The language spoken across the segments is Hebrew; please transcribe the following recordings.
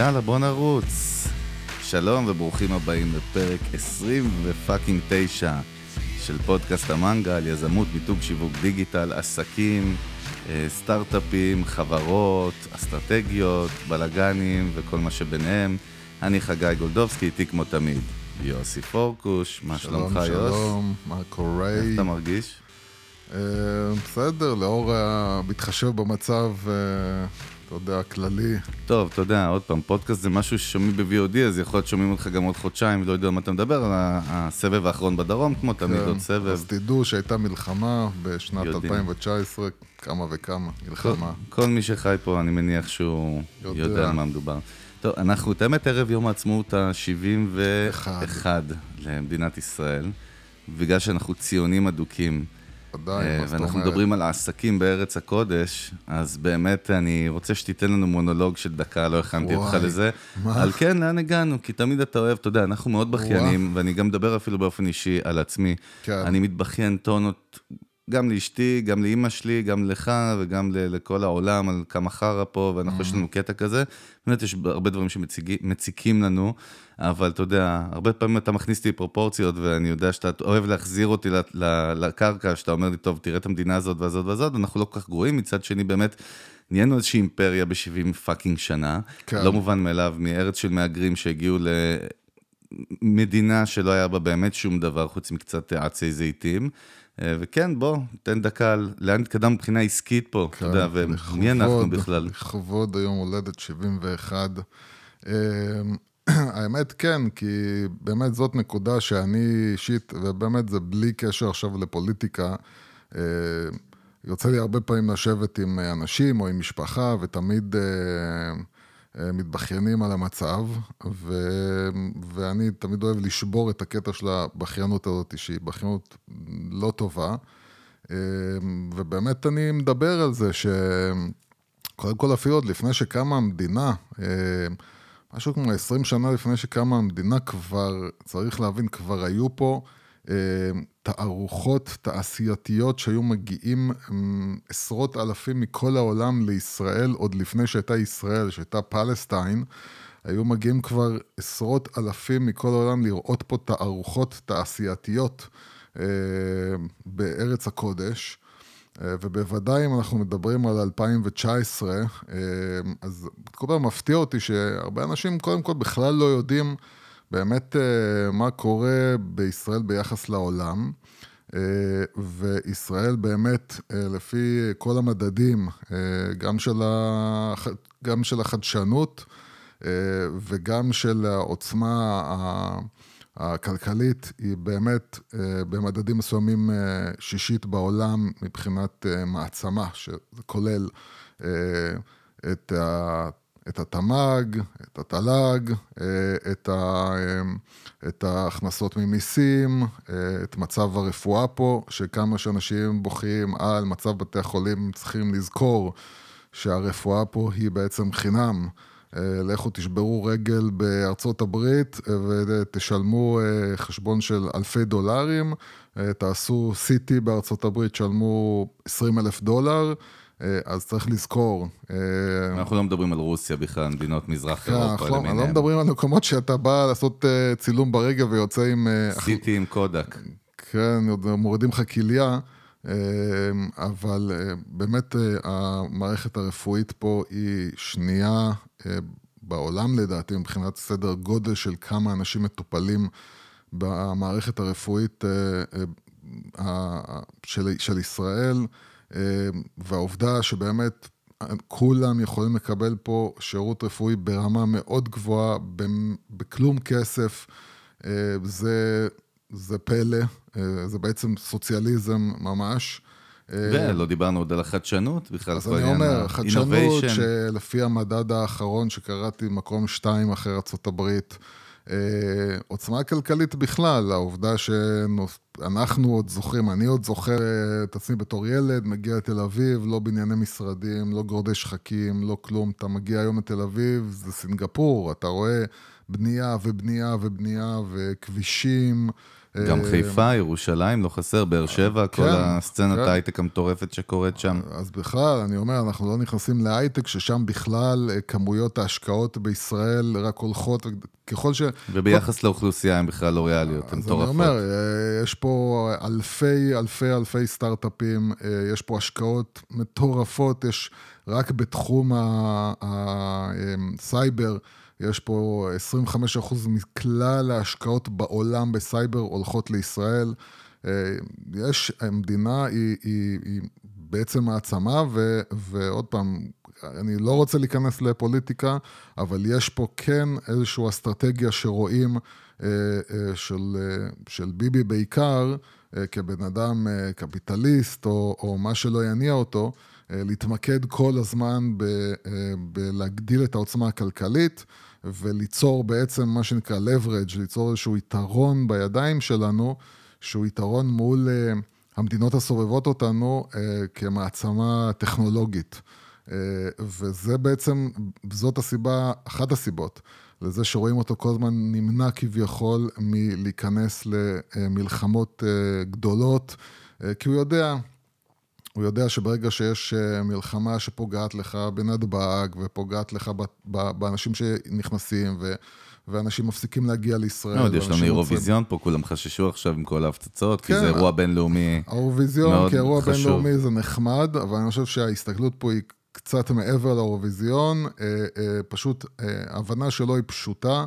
יאללה, בוא נרוץ. שלום וברוכים הבאים לפרק 20 ופאקינג 9 של פודקאסט המנגה על יזמות, מיתוג, שיווק דיגיטל, עסקים, אה, סטארט-אפים, חברות, אסטרטגיות, בלאגנים וכל מה שביניהם. אני חגי גולדובסקי, איתי כמו תמיד. יוסי פורקוש, מה שלומך יוס? שלום, שלום, מה קורה? איך אתה מרגיש? Uh, בסדר, לאור המתחשב במצב, uh, אתה יודע, הכללי. טוב, אתה יודע, עוד פעם, פודקאסט זה משהו ששומעים ב-VOD, אז יכול להיות שומעים אותך גם עוד חודשיים, לא יודע על מה אתה מדבר, על הסבב האחרון בדרום, כמו תמיד, כן, עוד סבב. אז תדעו שהייתה מלחמה בשנת יודעים. 2019, כמה וכמה, מלחמה. כל, כל מי שחי פה, אני מניח שהוא יודע, יודע על מה מדובר. טוב, אנחנו, את האמת, ערב יום העצמאות ה-71 למדינת ישראל, בגלל שאנחנו ציונים אדוקים. ודאי, אה, מה זאת אומרת. ואנחנו מדברים על העסקים בארץ הקודש, אז באמת אני רוצה שתיתן לנו מונולוג של דקה, לא הכנתי אותך לזה. מה? על כן, לאן הגענו? כי תמיד אתה אוהב, אתה יודע, אנחנו מאוד בכיינים, ואני גם מדבר אפילו באופן אישי על עצמי. כן. אני מתבכיין טונות גם לאשתי, גם לאימא שלי, גם לך וגם לכל העולם על כמה חרא פה, ואנחנו, יש לנו קטע כזה. באמת, יש הרבה דברים שמציקים לנו, אבל אתה יודע, הרבה פעמים אתה מכניס אותי לפרופורציות, ואני יודע שאתה אוהב להחזיר אותי לקרקע, שאתה אומר לי, טוב, תראה את המדינה הזאת והזאת והזאת, אנחנו לא כל כך גרועים, מצד שני, באמת, נהיינו איזושהי אימפריה ב-70 פאקינג שנה. כן. לא מובן מאליו, מארץ של מהגרים שהגיעו ל... מדינה שלא היה בה באמת שום דבר חוץ מקצת עצי זיתים. אה, וכן, בוא, תן דקה על לאן התקדם מבחינה עסקית פה, כן, אתה יודע, ומי אנחנו בכלל? לכבוד היום הולדת 71. אה, האמת כן, כי באמת זאת נקודה שאני אישית, ובאמת זה בלי קשר עכשיו לפוליטיקה, אה, יוצא לי הרבה פעמים לשבת עם אנשים או עם משפחה, ותמיד אה, מתבכיינים על המצב, ו... ואני תמיד אוהב לשבור את הקטע של הבכיינות הזאת, שהיא בכיינות לא טובה. אה, ובאמת אני מדבר על זה שקודם כל אפילו עוד לפני שקמה המדינה, אה, משהו כמו 20 שנה לפני שקמה המדינה כבר, צריך להבין, כבר היו פה תערוכות תעשייתיות שהיו מגיעים עשרות אלפים מכל העולם לישראל, עוד לפני שהייתה ישראל, שהייתה פלסטיין, היו מגיעים כבר עשרות אלפים מכל העולם לראות פה תערוכות תעשייתיות אה, בארץ הקודש. אה, ובוודאי אם אנחנו מדברים על 2019, אה, אז כל פעם מפתיע אותי שהרבה אנשים קודם כל בכלל לא יודעים באמת אה, מה קורה בישראל ביחס לעולם. וישראל באמת, לפי כל המדדים, גם של, הח... גם של החדשנות וגם של העוצמה הכלכלית, היא באמת במדדים מסוימים שישית בעולם מבחינת מעצמה, שזה כולל את את התמ"ג, את התל"ג, אה, את, ה, אה, את ההכנסות ממיסים, אה, את מצב הרפואה פה, שכמה שאנשים בוכים על מצב בתי החולים, צריכים לזכור שהרפואה פה היא בעצם חינם. לכו תשברו רגל בארצות הברית ותשלמו חשבון של אלפי דולרים, תעשו CT בארצות הברית, תשלמו 20 אלף דולר. אה, אז צריך לזכור. אה, אנחנו לא מדברים על רוסיה בכלל, מדינות מזרח אירופה למיניהם. אנחנו לא מדברים על מקומות שאתה בא לעשות אה, צילום ברגע ויוצא עם... סיטי עם קודק. כן, מורידים לך כליה, אבל באמת המערכת הרפואית פה היא שנייה בעולם לדעתי, מבחינת סדר גודל של כמה אנשים מטופלים במערכת הרפואית של ישראל. אמ, והעובדה שבאמת כולם יכולים לקבל פה שירות רפואי ברמה מאוד גבוהה, בכלום כסף, אמ, זה, זה פלא, אמ, זה בעצם סוציאליזם ממש. ולא דיברנו עוד על החדשנות בכלל. אז אני אומר, חדשנות שלפי המדד האחרון שקראתי, מקום שתיים אחרי ארה"ב, עוצמה כלכלית בכלל, העובדה אנחנו עוד זוכרים, אני עוד זוכר אה, את עצמי בתור ילד, מגיע לתל אביב, לא בנייני משרדים, לא גורדי שחקים, לא כלום. אתה מגיע היום לתל אביב, זה סינגפור, אתה רואה בנייה ובנייה ובנייה וכבישים. גם אה, חיפה, ירושלים, לא חסר, באר שבע, כן, כל הסצנת כן. ההייטק המטורפת שקורית שם. אז בכלל, אני אומר, אנחנו לא נכנסים להייטק, ששם בכלל אה, כמויות ההשקעות בישראל רק הולכות, ככל ש... וביחס לאוכלוסייה הן בכלל לא ריאליות, הן מטורפות. אז אני אומר, אה, יש פה אלפי, אלפי, אלפי סטארט-אפים, יש פה השקעות מטורפות, יש רק בתחום הסייבר. יש פה 25% מכלל ההשקעות בעולם בסייבר הולכות לישראל. אה, יש, המדינה היא, היא, היא בעצם מעצמה, ו, ועוד פעם, אני לא רוצה להיכנס לפוליטיקה, אבל יש פה כן איזושהי אסטרטגיה שרואים אה, אה, של, של ביבי בעיקר, כבן אדם קפיטליסט, או, או מה שלא יניע אותו, להתמקד כל הזמן בלהגדיל את העוצמה הכלכלית. וליצור בעצם מה שנקרא leverage, ליצור איזשהו יתרון בידיים שלנו, שהוא יתרון מול uh, המדינות הסובבות אותנו uh, כמעצמה טכנולוגית. Uh, וזה בעצם, זאת הסיבה, אחת הסיבות לזה שרואים אותו כל הזמן נמנע כביכול מלהיכנס למלחמות uh, גדולות, uh, כי הוא יודע הוא יודע שברגע שיש אה, מלחמה שפוגעת לך בנתב"ג ופוגעת לך באנשים שנכנסים ו... ואנשים מפסיקים להגיע לישראל. מאוד, יש לנו אירוויזיון פה, כולם חששו עכשיו עם כל ההפצצות, כן, כי זה אירוע בינלאומי האירוויזיון כאירוע בינלאומי זה נחמד, אבל אני חושב שההסתכלות פה היא קצת מעבר לאירוויזיון, אה, אה, פשוט ההבנה שלו היא פשוטה,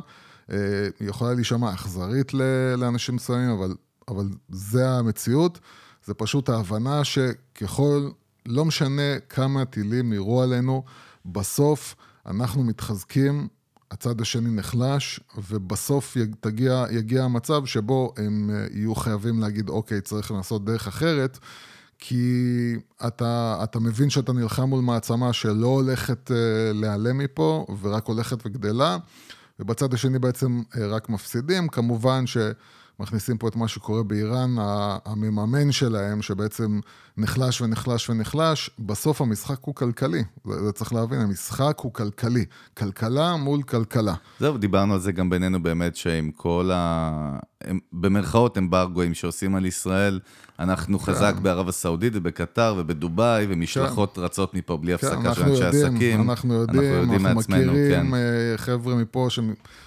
היא יכולה להישמע אכזרית לאנשים מסוימים, אבל, אבל זה המציאות. זה פשוט ההבנה שככל, לא משנה כמה טילים יירו עלינו, בסוף אנחנו מתחזקים, הצד השני נחלש, ובסוף תגיע, יגיע המצב שבו הם אה, יהיו חייבים להגיד, אוקיי, צריך לעשות דרך אחרת, כי אתה, אתה מבין שאתה נלחם מול מעצמה שלא הולכת uh, להיעלם מפה, ורק הולכת וגדלה, ובצד השני בעצם uh, רק מפסידים. כמובן ש... מכניסים פה את מה שקורה באיראן, המממן שלהם, שבעצם נחלש ונחלש ונחלש, בסוף המשחק הוא כלכלי. זה, זה צריך להבין, המשחק הוא כלכלי. כלכלה מול כלכלה. זהו, דיברנו על זה גם בינינו באמת, שעם כל ה... הם, במרכאות אמברגואים שעושים על ישראל, אנחנו כן. חזק בערב הסעודית ובקטר ובדובאי, ומשלחות כן. רצות מפה בלי כן, הפסקה של אנשי עסקים. אנחנו יודעים, אנחנו יודעים אנחנו מעצמנו, מכירים כן. אה, חבר'ה מפה ש...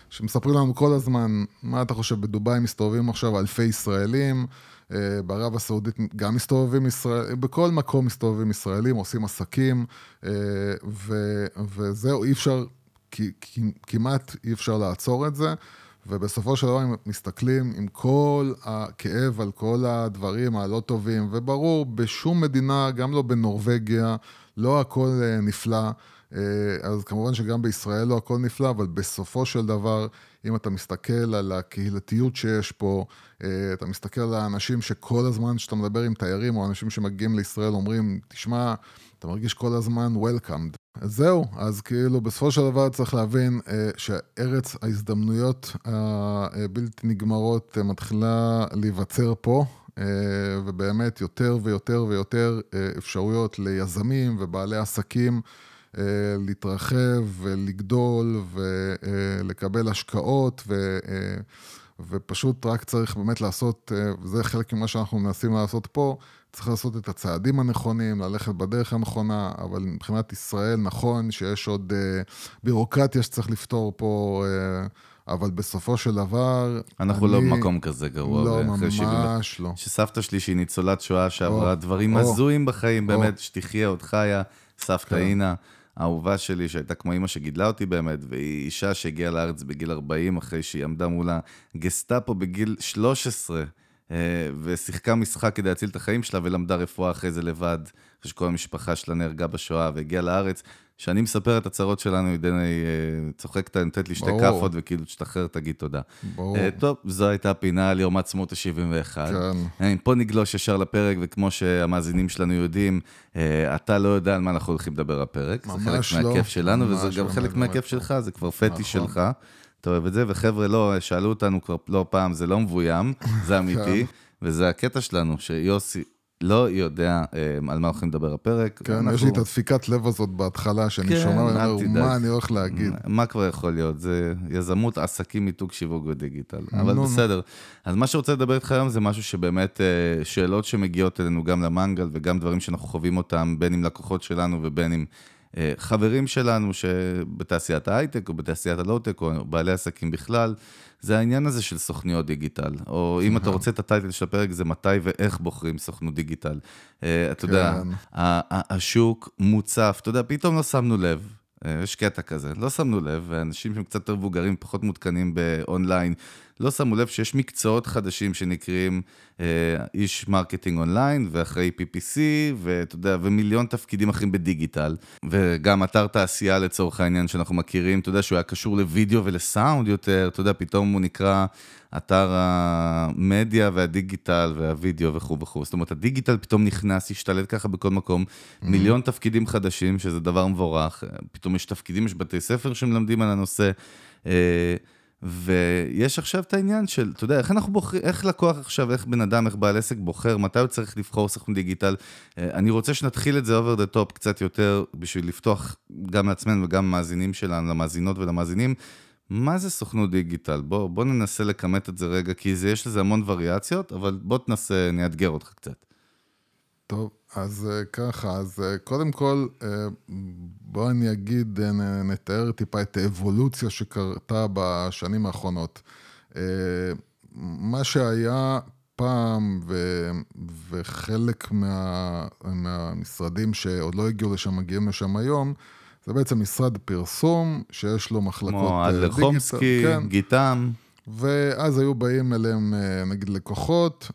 שמספרים לנו כל הזמן, מה אתה חושב, בדובאי מסתובבים עכשיו אלפי ישראלים, אה, בערב הסעודית גם מסתובבים ישראלים, בכל מקום מסתובבים ישראלים, עושים עסקים, אה, ו... וזהו, אי אפשר, כמעט אי אפשר לעצור את זה. ובסופו של דבר, אם מסתכלים עם כל הכאב על כל הדברים הלא טובים, וברור, בשום מדינה, גם לא בנורבגיה, לא הכל אה, נפלא. אה, אז כמובן שגם בישראל לא הכל נפלא, אבל בסופו של דבר, אם אתה מסתכל על הקהילתיות שיש פה, אה, אתה מסתכל על האנשים שכל הזמן שאתה מדבר עם תיירים, או אנשים שמגיעים לישראל אומרים, תשמע, אתה מרגיש כל הזמן Welcomed. אז זהו, אז כאילו בסופו של דבר צריך להבין אה, שארץ ההזדמנויות הבלתי נגמרות אה, מתחילה להיווצר פה, אה, ובאמת יותר ויותר ויותר אה, אפשרויות ליזמים ובעלי עסקים להתרחב ולגדול ולקבל השקעות ו... אה, ופשוט רק צריך באמת לעשות, אה, וזה חלק ממה שאנחנו מנסים לעשות פה, צריך לעשות את הצעדים הנכונים, ללכת בדרך הנכונה, אבל מבחינת ישראל נכון שיש עוד אה, בירוקרטיה שצריך לפתור פה, אה, אבל בסופו של דבר... אנחנו אני... לא במקום כזה גרוע. לא, ממש שבאמת, לא. שסבתא שלי, שהיא ניצולת שואה, שעברה דברים הזויים בחיים, או. באמת, שתחיה, עוד חיה, סבתא כן. אינה. האהובה שלי, שהייתה כמו אימא שגידלה אותי באמת, והיא אישה שהגיעה לארץ בגיל 40, אחרי שהיא עמדה מול הגסטאפו בגיל 13. אה, ושיחקה משחק כדי להציל את החיים שלה, ולמדה רפואה אחרי זה לבד, אחרי שכל המשפחה שלה נהרגה בשואה והגיעה לארץ. כשאני מספר את הצרות שלנו, עידן אה, צוחקת, נותנת לי שתי כאפות, וכאילו, תשתחרר, תגיד תודה. ברור. אה, טוב, זו הייתה פינה על יום העצמאות ה-71. כן. פה נגלוש ישר לפרק, וכמו שהמאזינים שלנו יודעים, אתה לא יודע על מה אנחנו הולכים לדבר בפרק. ממש לא. זה חלק מהכיף שלנו, וזה גם חלק מהכיף שלך, זה כבר פטיש נכון. שלך. אתה אוהב את זה, וחבר'ה, לא, שאלו אותנו כבר לא פעם, זה לא מבוים, זה אמיתי. וזה הקטע שלנו, שיוסי לא יודע um, על מה הולכים לדבר הפרק. כן, ואנחנו... יש לי את הדפיקת לב הזאת בהתחלה, שאני כן, שומע, ואני אומר, מה אני הולך להגיד? מה כבר יכול להיות? זה יזמות, עסקים, מיתוג, שיווק ודיגיטל. אבל נו, בסדר. אז מה שרוצה לדבר איתך היום זה משהו שבאמת, uh, שאלות שמגיעות אלינו גם למנגל, וגם דברים שאנחנו חווים אותם, בין עם לקוחות שלנו ובין עם... uh, חברים שלנו שבתעשיית ההייטק או בתעשיית הלואו-טק או בעלי עסקים בכלל, זה העניין הזה של סוכניות דיגיטל, או אם אתה רוצה את ה title של הפרק, זה מתי ואיך בוחרים סוכנות דיגיטל. אה, אתה יודע, כן. השוק מוצף, אתה יודע, פתאום לא שמנו לב. אה, יש קטע כזה, לא שמנו לב, ואנשים שהם קצת יותר מבוגרים, פחות מעודכנים באונליין, לא שמו לב שיש מקצועות חדשים שנקראים אה, איש marketing online, ואחרי PPC, ואתה יודע, ומיליון תפקידים אחרים בדיגיטל. וגם אתר תעשייה לצורך העניין שאנחנו מכירים, אתה יודע, שהוא היה קשור לוידאו ולסאונד יותר, אתה יודע, פתאום הוא נקרא אתר המדיה והדיגיטל והווידאו וכו' וכו'. זאת אומרת, הדיגיטל פתאום נכנס, השתלט ככה בכל מקום, mm-hmm. מיליון תפקידים חדשים, שזה דבר מבורך. פתאום יש תפקידים, יש בתי ספר שמלמדים על הנושא. אה, ויש עכשיו את העניין של, אתה יודע, איך אנחנו בוחרים, איך לקוח עכשיו, איך בן אדם, איך בעל עסק בוחר, מתי הוא צריך לבחור סוכן דיגיטל. אה, אני רוצה שנתחיל את זה over the top קצת יותר, בשביל לפתוח גם לעצמנו וגם למאזינים שלנו, למאזינות ולמאזינים. מה זה סוכנות דיגיטל? בוא, בוא ננסה לכמת את זה רגע, כי זה, יש לזה המון וריאציות, אבל בוא תנסה, אני אאתגר אותך קצת. טוב, אז אה, ככה, אז אה, קודם כל, אה, בוא אני אגיד, נתאר טיפה את האבולוציה שקרתה בשנים האחרונות. מה שהיה פעם, ו, וחלק מה, מהמשרדים שעוד לא הגיעו לשם, מגיעים לשם היום, זה בעצם משרד פרסום, שיש לו מחלקות דיגיטל. כמו אדלר חומסקי, כן. גיטם. ואז היו באים אליהם, נגיד, לקוחות.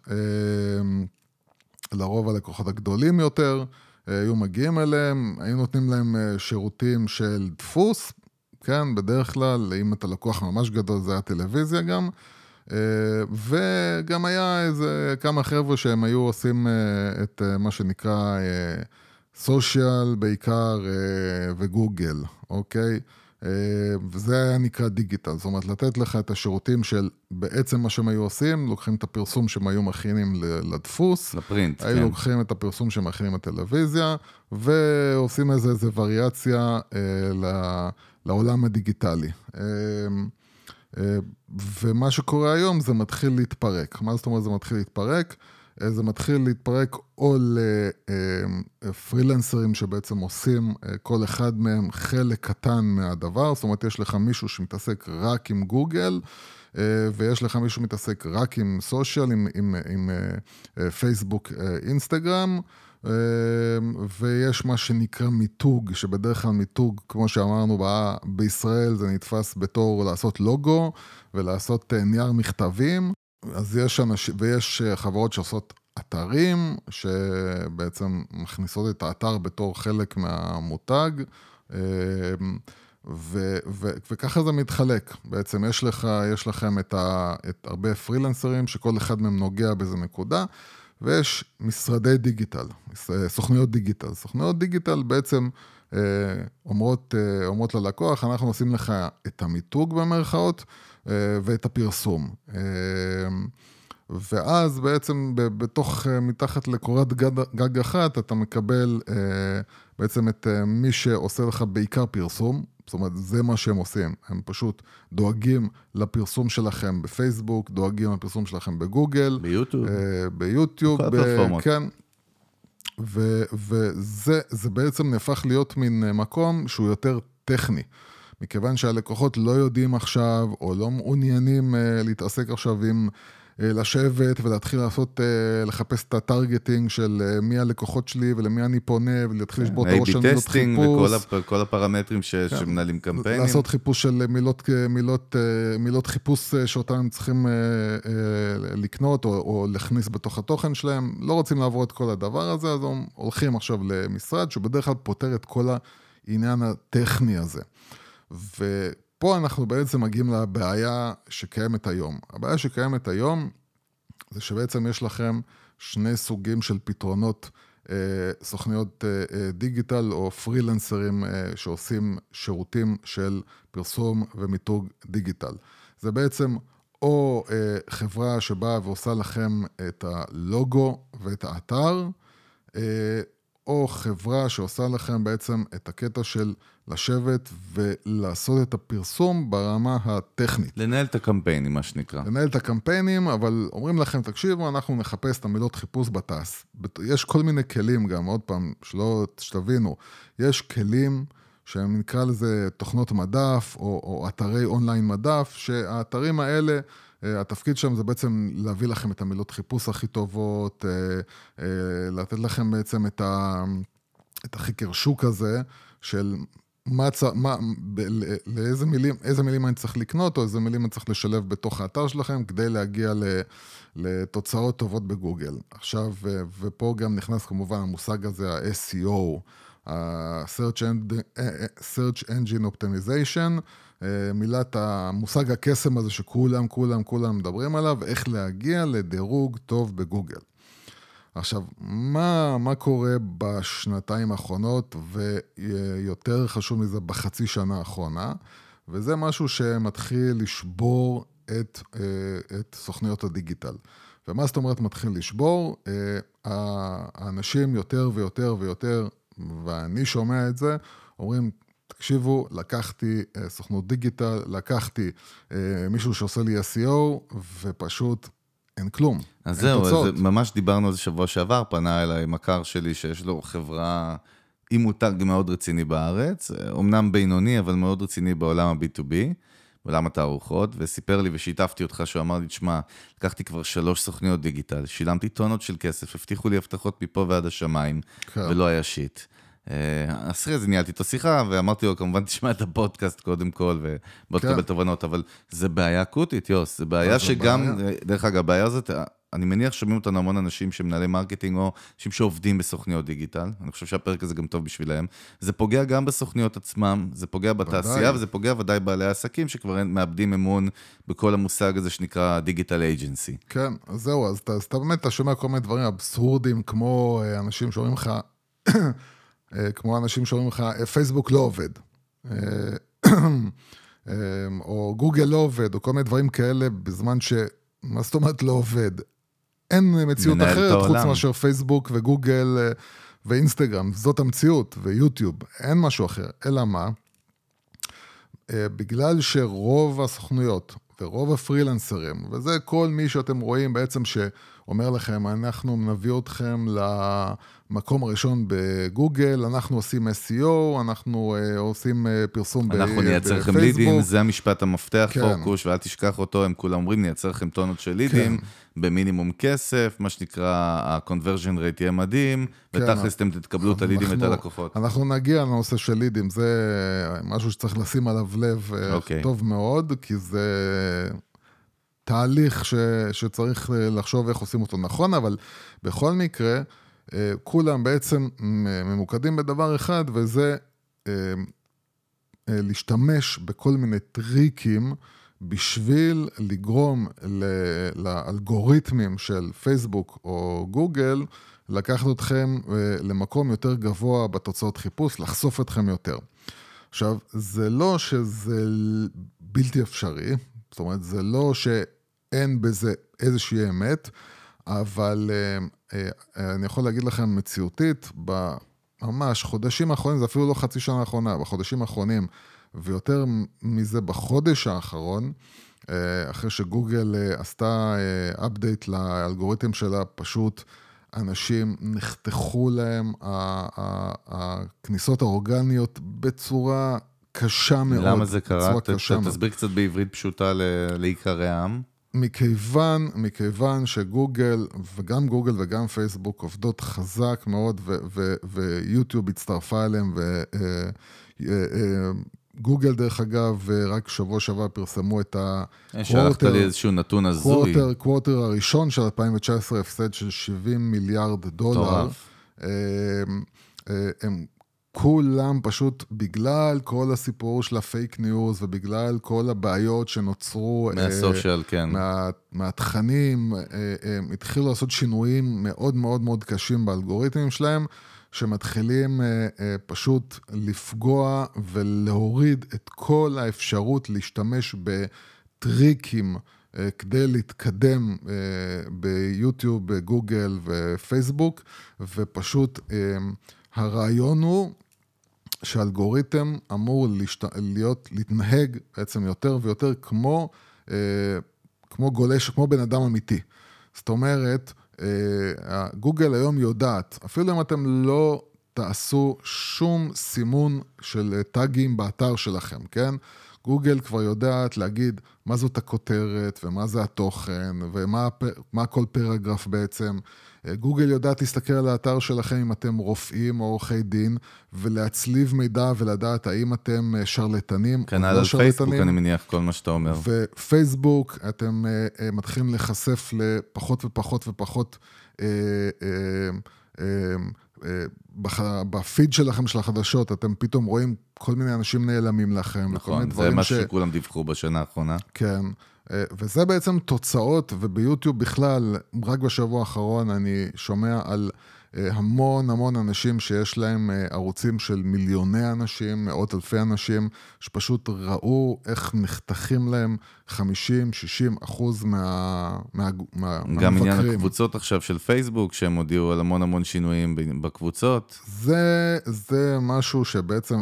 לרוב הלקוחות הגדולים יותר, אה, היו מגיעים אליהם, היו נותנים להם אה, שירותים של דפוס, כן, בדרך כלל, אם אתה לקוח ממש גדול זה היה טלוויזיה גם, אה, וגם היה איזה כמה חבר'ה שהם היו עושים את מה שנקרא סושיאל בעיקר וגוגל, אוקיי? אה, וזה היה נקרא דיגיטל, זאת אומרת, לתת לך את השירותים של בעצם מה שהם היו עושים, לוקחים את הפרסום שהם היו מכינים לדפוס, לפרינט, היו כן. לוקחים את הפרסום שהם מכינים לטלוויזיה, ועושים איזה, איזה וריאציה אה, לעולם הדיגיטלי. אה, אה, ומה שקורה היום זה מתחיל להתפרק. מה זאת אומרת זה מתחיל להתפרק? זה מתחיל להתפרק או לפרילנסרים שבעצם עושים אה, כל אחד מהם חלק קטן מהדבר, זאת אומרת יש לך מישהו שמתעסק רק עם גוגל, אה, ויש לך מישהו שמתעסק רק עם סושיאל, עם, עם, עם אה, פייסבוק, אינסטגרם. ויש מה שנקרא מיתוג, שבדרך כלל מיתוג, כמו שאמרנו, בישראל זה נתפס בתור לעשות לוגו ולעשות נייר מכתבים. אז יש אנשים, ויש אה, חברות שעושות אתרים, שבעצם מכניסות את האתר בתור חלק מהמותג, אמ, ו, ו, וככה זה מתחלק. בעצם יש לך, יש לכם את, ה, את הרבה פרילנסרים, שכל אחד מהם נוגע באיזה נקודה, ויש משרדי דיגיטל, סוכנויות דיגיטל. סוכנויות דיגיטל בעצם אה, אומרות, אה, אומרות ללקוח, אנחנו עושים לך את המיתוג במרכאות, אה, ואת הפרסום. אה, ואז בעצם בתוך, אה, מתחת לקורת גג, אחת, אתה מקבל בעצם את מי שעושה לך בעיקר פרסום, זאת אומרת, זה מה שהם עושים. הם פשוט דואגים לפרסום שלכם בפייסבוק, דואגים לפרסום שלכם בגוגל. ביוטיוב. ביוטיוב. בכל הפלטפורמות. כן. וזה בעצם נהפך להיות מין מקום שהוא יותר טכני. מכיוון שהלקוחות לא יודעים עכשיו, או לא מעוניינים uh, להתעסק עכשיו עם uh, לשבת ולהתחיל לעשות, uh, לחפש את הטרגטינג של uh, מי הלקוחות שלי ולמי אני פונה, ולהתחיל לשבור את הראש של מילות חיפוש. וכל הפרמטרים ש, כן. שמנהלים קמפיינים. לעשות חיפוש של מילות, מילות, מילות חיפוש שאותן הם צריכים לקנות, או, או להכניס בתוך התוכן שלהם. לא רוצים לעבור את כל הדבר הזה, אז הולכים עכשיו למשרד שבדרך כלל פותר את כל העניין הטכני הזה. ופה אנחנו בעצם מגיעים לבעיה שקיימת היום. הבעיה שקיימת היום זה שבעצם יש לכם שני סוגים של פתרונות, אה, סוכניות אה, אה, דיגיטל או פרילנסרים שעושים שירותים של פרסום ומיתוג דיגיטל. זה בעצם או אה, חברה שבאה ועושה לכם את הלוגו ואת האתר, אה, או חברה שעושה לכם בעצם את הקטע של לשבת ולעשות את הפרסום ברמה הטכנית. לנהל את הקמפיינים, מה שנקרא. לנהל את הקמפיינים, אבל אומרים לכם, תקשיבו, אנחנו נחפש את המילות חיפוש בתעש. יש כל מיני כלים גם, עוד פעם, שלא, שתבינו, יש כלים שהם נקרא לזה תוכנות מדף, או, או אתרי אונליין מדף, שהאתרים האלה... אה, התפקיד שלהם זה בעצם להביא לכם את המילות חיפוש הכי טובות, אה, אה, לתת לכם בעצם את, ה, את החקר שוק הזה של מה, מה, ב, לאיזה מילים, איזה מילים אני צריך לקנות, או איזה מילים אני צריך לשלב בתוך האתר שלכם, כדי להגיע ל, לתוצאות טובות בגוגל. עכשיו, ופה גם נכנס כמובן המושג הזה, ה-SEO, ה-Search Engine Optimization, אה, מילת המושג הקסם הזה שכולם, כולם, כולם מדברים עליו, איך להגיע לדירוג טוב בגוגל. עכשיו, מה, מה קורה בשנתיים האחרונות, ויותר חשוב מזה, בחצי שנה האחרונה? וזה משהו שמתחיל לשבור את, אה, את סוכניות הדיגיטל. ומה זאת אומרת מתחיל לשבור? אה, האנשים יותר ויותר ויותר, ואני שומע את זה, אומרים, תקשיבו, לקחתי אה, סוכנות דיגיטל, לקחתי אה, מישהו שעושה לי SEO, ופשוט אין כלום. אז זהו, אז ממש דיברנו על זה שבוע שעבר, פנה אליי מכר שלי שיש לו חברה עם מותג מאוד רציני בארץ, אמנם בינוני, אבל מאוד רציני בעולם ה-B2B. בעולם התערוכות, וסיפר לי ושיתפתי אותך שהוא אמר לי, תשמע, לקחתי כבר שלוש סוכניות דיגיטל, שילמתי טונות של כסף, הבטיחו לי הבטחות מפה ועד השמיים, כן. ולא היה shit. אה, אחרי זה ניהלתי איתו שיחה, ואמרתי לו, כמובן תשמע את הפודקאסט קודם כל, ובוא כן. תקבל תובנות, אבל זה בעיה אקוטית, יוס, זה בעיה שגם, בעיה. דרך אגב, הבעיה הזאת, אני מניח שומעים אותנו המון אנשים שמנהלי marketing, או אנשים שעובדים בסוכניות דיגיטל, אני חושב שהפרק הזה גם טוב בשבילם. זה פוגע גם בסוכניות עצמם, זה פוגע בתעשייה, ודאי. וזה פוגע ודאי בעלי העסקים, שכבר מאבדים אמון בכל המושג הזה שנקרא דיגיטל אייג'נסי. כן, אז זהו, אז אתה, אז אתה באמת, אתה שומע כל מיני דברים אבסורדים, כמו אה, אנשים שאומרים לך, אה, כמו אנשים שאומרים לך, אה, פייסבוק לא עובד, או גוגל לא עובד, או כל מיני דברים כאלה, בזמן ש... מה זאת אומרת לא עובד? אין מציאות אחרת חוץ מאשר פייסבוק וגוגל ואינסטגרם, זאת המציאות, ויוטיוב, אין משהו אחר. אלא מה? בגלל שרוב הסוכנויות ורוב הפרילנסרים, וזה כל מי שאתם רואים בעצם שאומר לכם, אנחנו נביא אתכם למקום הראשון בגוגל, אנחנו עושים SEO, אנחנו uh, עושים uh, פרסום בפייסבוק. אנחנו נייצר לכם לידים, זה המשפט המפתח, כן. פורקוש, ואל תשכח אותו, הם כולם אומרים, נייצר לכם טונות של לידים. כן. במינימום כסף, מה שנקרא, ה-conversion rate יהיה מדהים, כן, ותכלס אתם תקבלו את הלידים ואת הלקוחות. אנחנו נגיע לנושא של לידים, זה משהו שצריך לשים עליו לב okay. אוקיי. טוב מאוד, כי זה תהליך ש, שצריך לחשוב איך עושים אותו נכון, אבל בכל מקרה, אה, כולם בעצם ממוקדים בדבר אחד, וזה אה, אה, להשתמש בכל מיני טריקים. בשביל לגרום לאלגוריתמים של פייסבוק או גוגל, לקחת אתכם אה, למקום יותר גבוה בתוצאות חיפוש, לחשוף אתכם יותר. עכשיו, זה לא שזה בלתי אפשרי, זאת אומרת, זה לא שאין בזה איזושהי אמת, אבל אה, אה, אני יכול להגיד לכם מציאותית, ממש חודשים האחרונים, זה אפילו לא חצי שנה האחרונה, בחודשים האחרונים, ויותר מזה בחודש האחרון, אה, אחרי שגוגל אה, עשתה אה, לאלגוריתם שלה, פשוט אנשים נחתכו להם הכניסות האורגניות בצורה קשה מאוד. למה זה קרה? תסביר קצת בעברית פשוטה לעיקרי העם. מכיוון, מכיוון שגוגל, וגם גוגל וגם פייסבוק עובדות חזק מאוד, ויוטיוב הצטרפה אליהם, ו... גוגל, דרך אגב, רק שבוע שעבר פרסמו את ה quarter... שלחת לי איזשהו נתון הזוי. quarter, הראשון של 2019, הפסד של 70 מיליארד דולר. אה, הם כולם פשוט, בגלל כל הסיפור של ה fake news ובגלל כל הבעיות שנוצרו... אה, מה social, כן. מה, מהתכנים, אה, הם התחילו לעשות שינויים מאוד מאוד מאוד קשים באלגוריתמים שלהם. שמתחילים אה, אה, פשוט לפגוע ולהוריד את כל האפשרות להשתמש בטריקים כדי להתקדם ביוטיוב, בגוגל ופייסבוק, ופשוט הרעיון הוא שאלגוריתם אמור להשת... להיות, להתנהג בעצם יותר ויותר כמו, כמו גולש, כמו בן אדם אמיתי. זאת אומרת, גוגל היום יודעת, אפילו אם אתם לא תעשו שום סימון של טאגים באתר שלכם, כן? גוגל כבר יודעת להגיד מה זאת הכותרת ומה זה התוכן ומה כל פרגרף בעצם. גוגל יודעת להסתכל על האתר שלכם אם אתם רופאים או עורכי דין ולהצליב מידע ולדעת האם אתם שרלטנים לא שרלטנים. כנ"ל על פייסבוק אני מניח כל מה שאתה אומר. ופייסבוק אתם מתחילים להיחשף לפחות ופחות ופחות בפיד שלכם של החדשות, אתם פתאום רואים כל מיני אנשים נעלמים לכם. נכון, זה מה ש... שכולם דיווחו בשנה האחרונה. כן, וזה בעצם תוצאות, וביוטיוב בכלל, רק בשבוע האחרון אני שומע על המון המון אנשים שיש להם ערוצים של מיליוני אנשים, מאות אלפי אנשים, שפשוט ראו איך נחתכים להם 50-60 אחוז מה, מה, מה, גם מהמבקרים. גם עניין הקבוצות עכשיו של פייסבוק, שהם הודיעו על המון המון שינויים בקבוצות. זה, זה משהו שבעצם...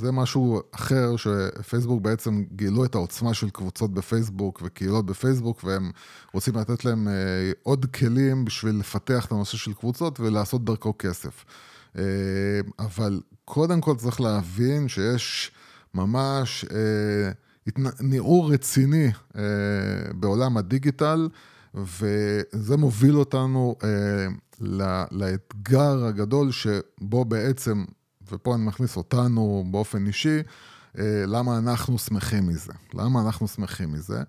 זה משהו אחר, שפייסבוק בעצם גילו את העוצמה של קבוצות בפייסבוק וקהילות בפייסבוק, והם רוצים לתת להם אה, עוד כלים בשביל לפתח את הנושא של קבוצות ולעשות דרכו כסף. אה, אבל קודם כל צריך להבין שיש ממש אה, ניעור רציני בעולם הדיגיטל, וזה מוביל אותנו לאתגר הגדול שבו בעצם ופה אני מכניס אותנו באופן אישי, אה, למה אנחנו שמחים מזה. למה אנחנו שמחים מזה?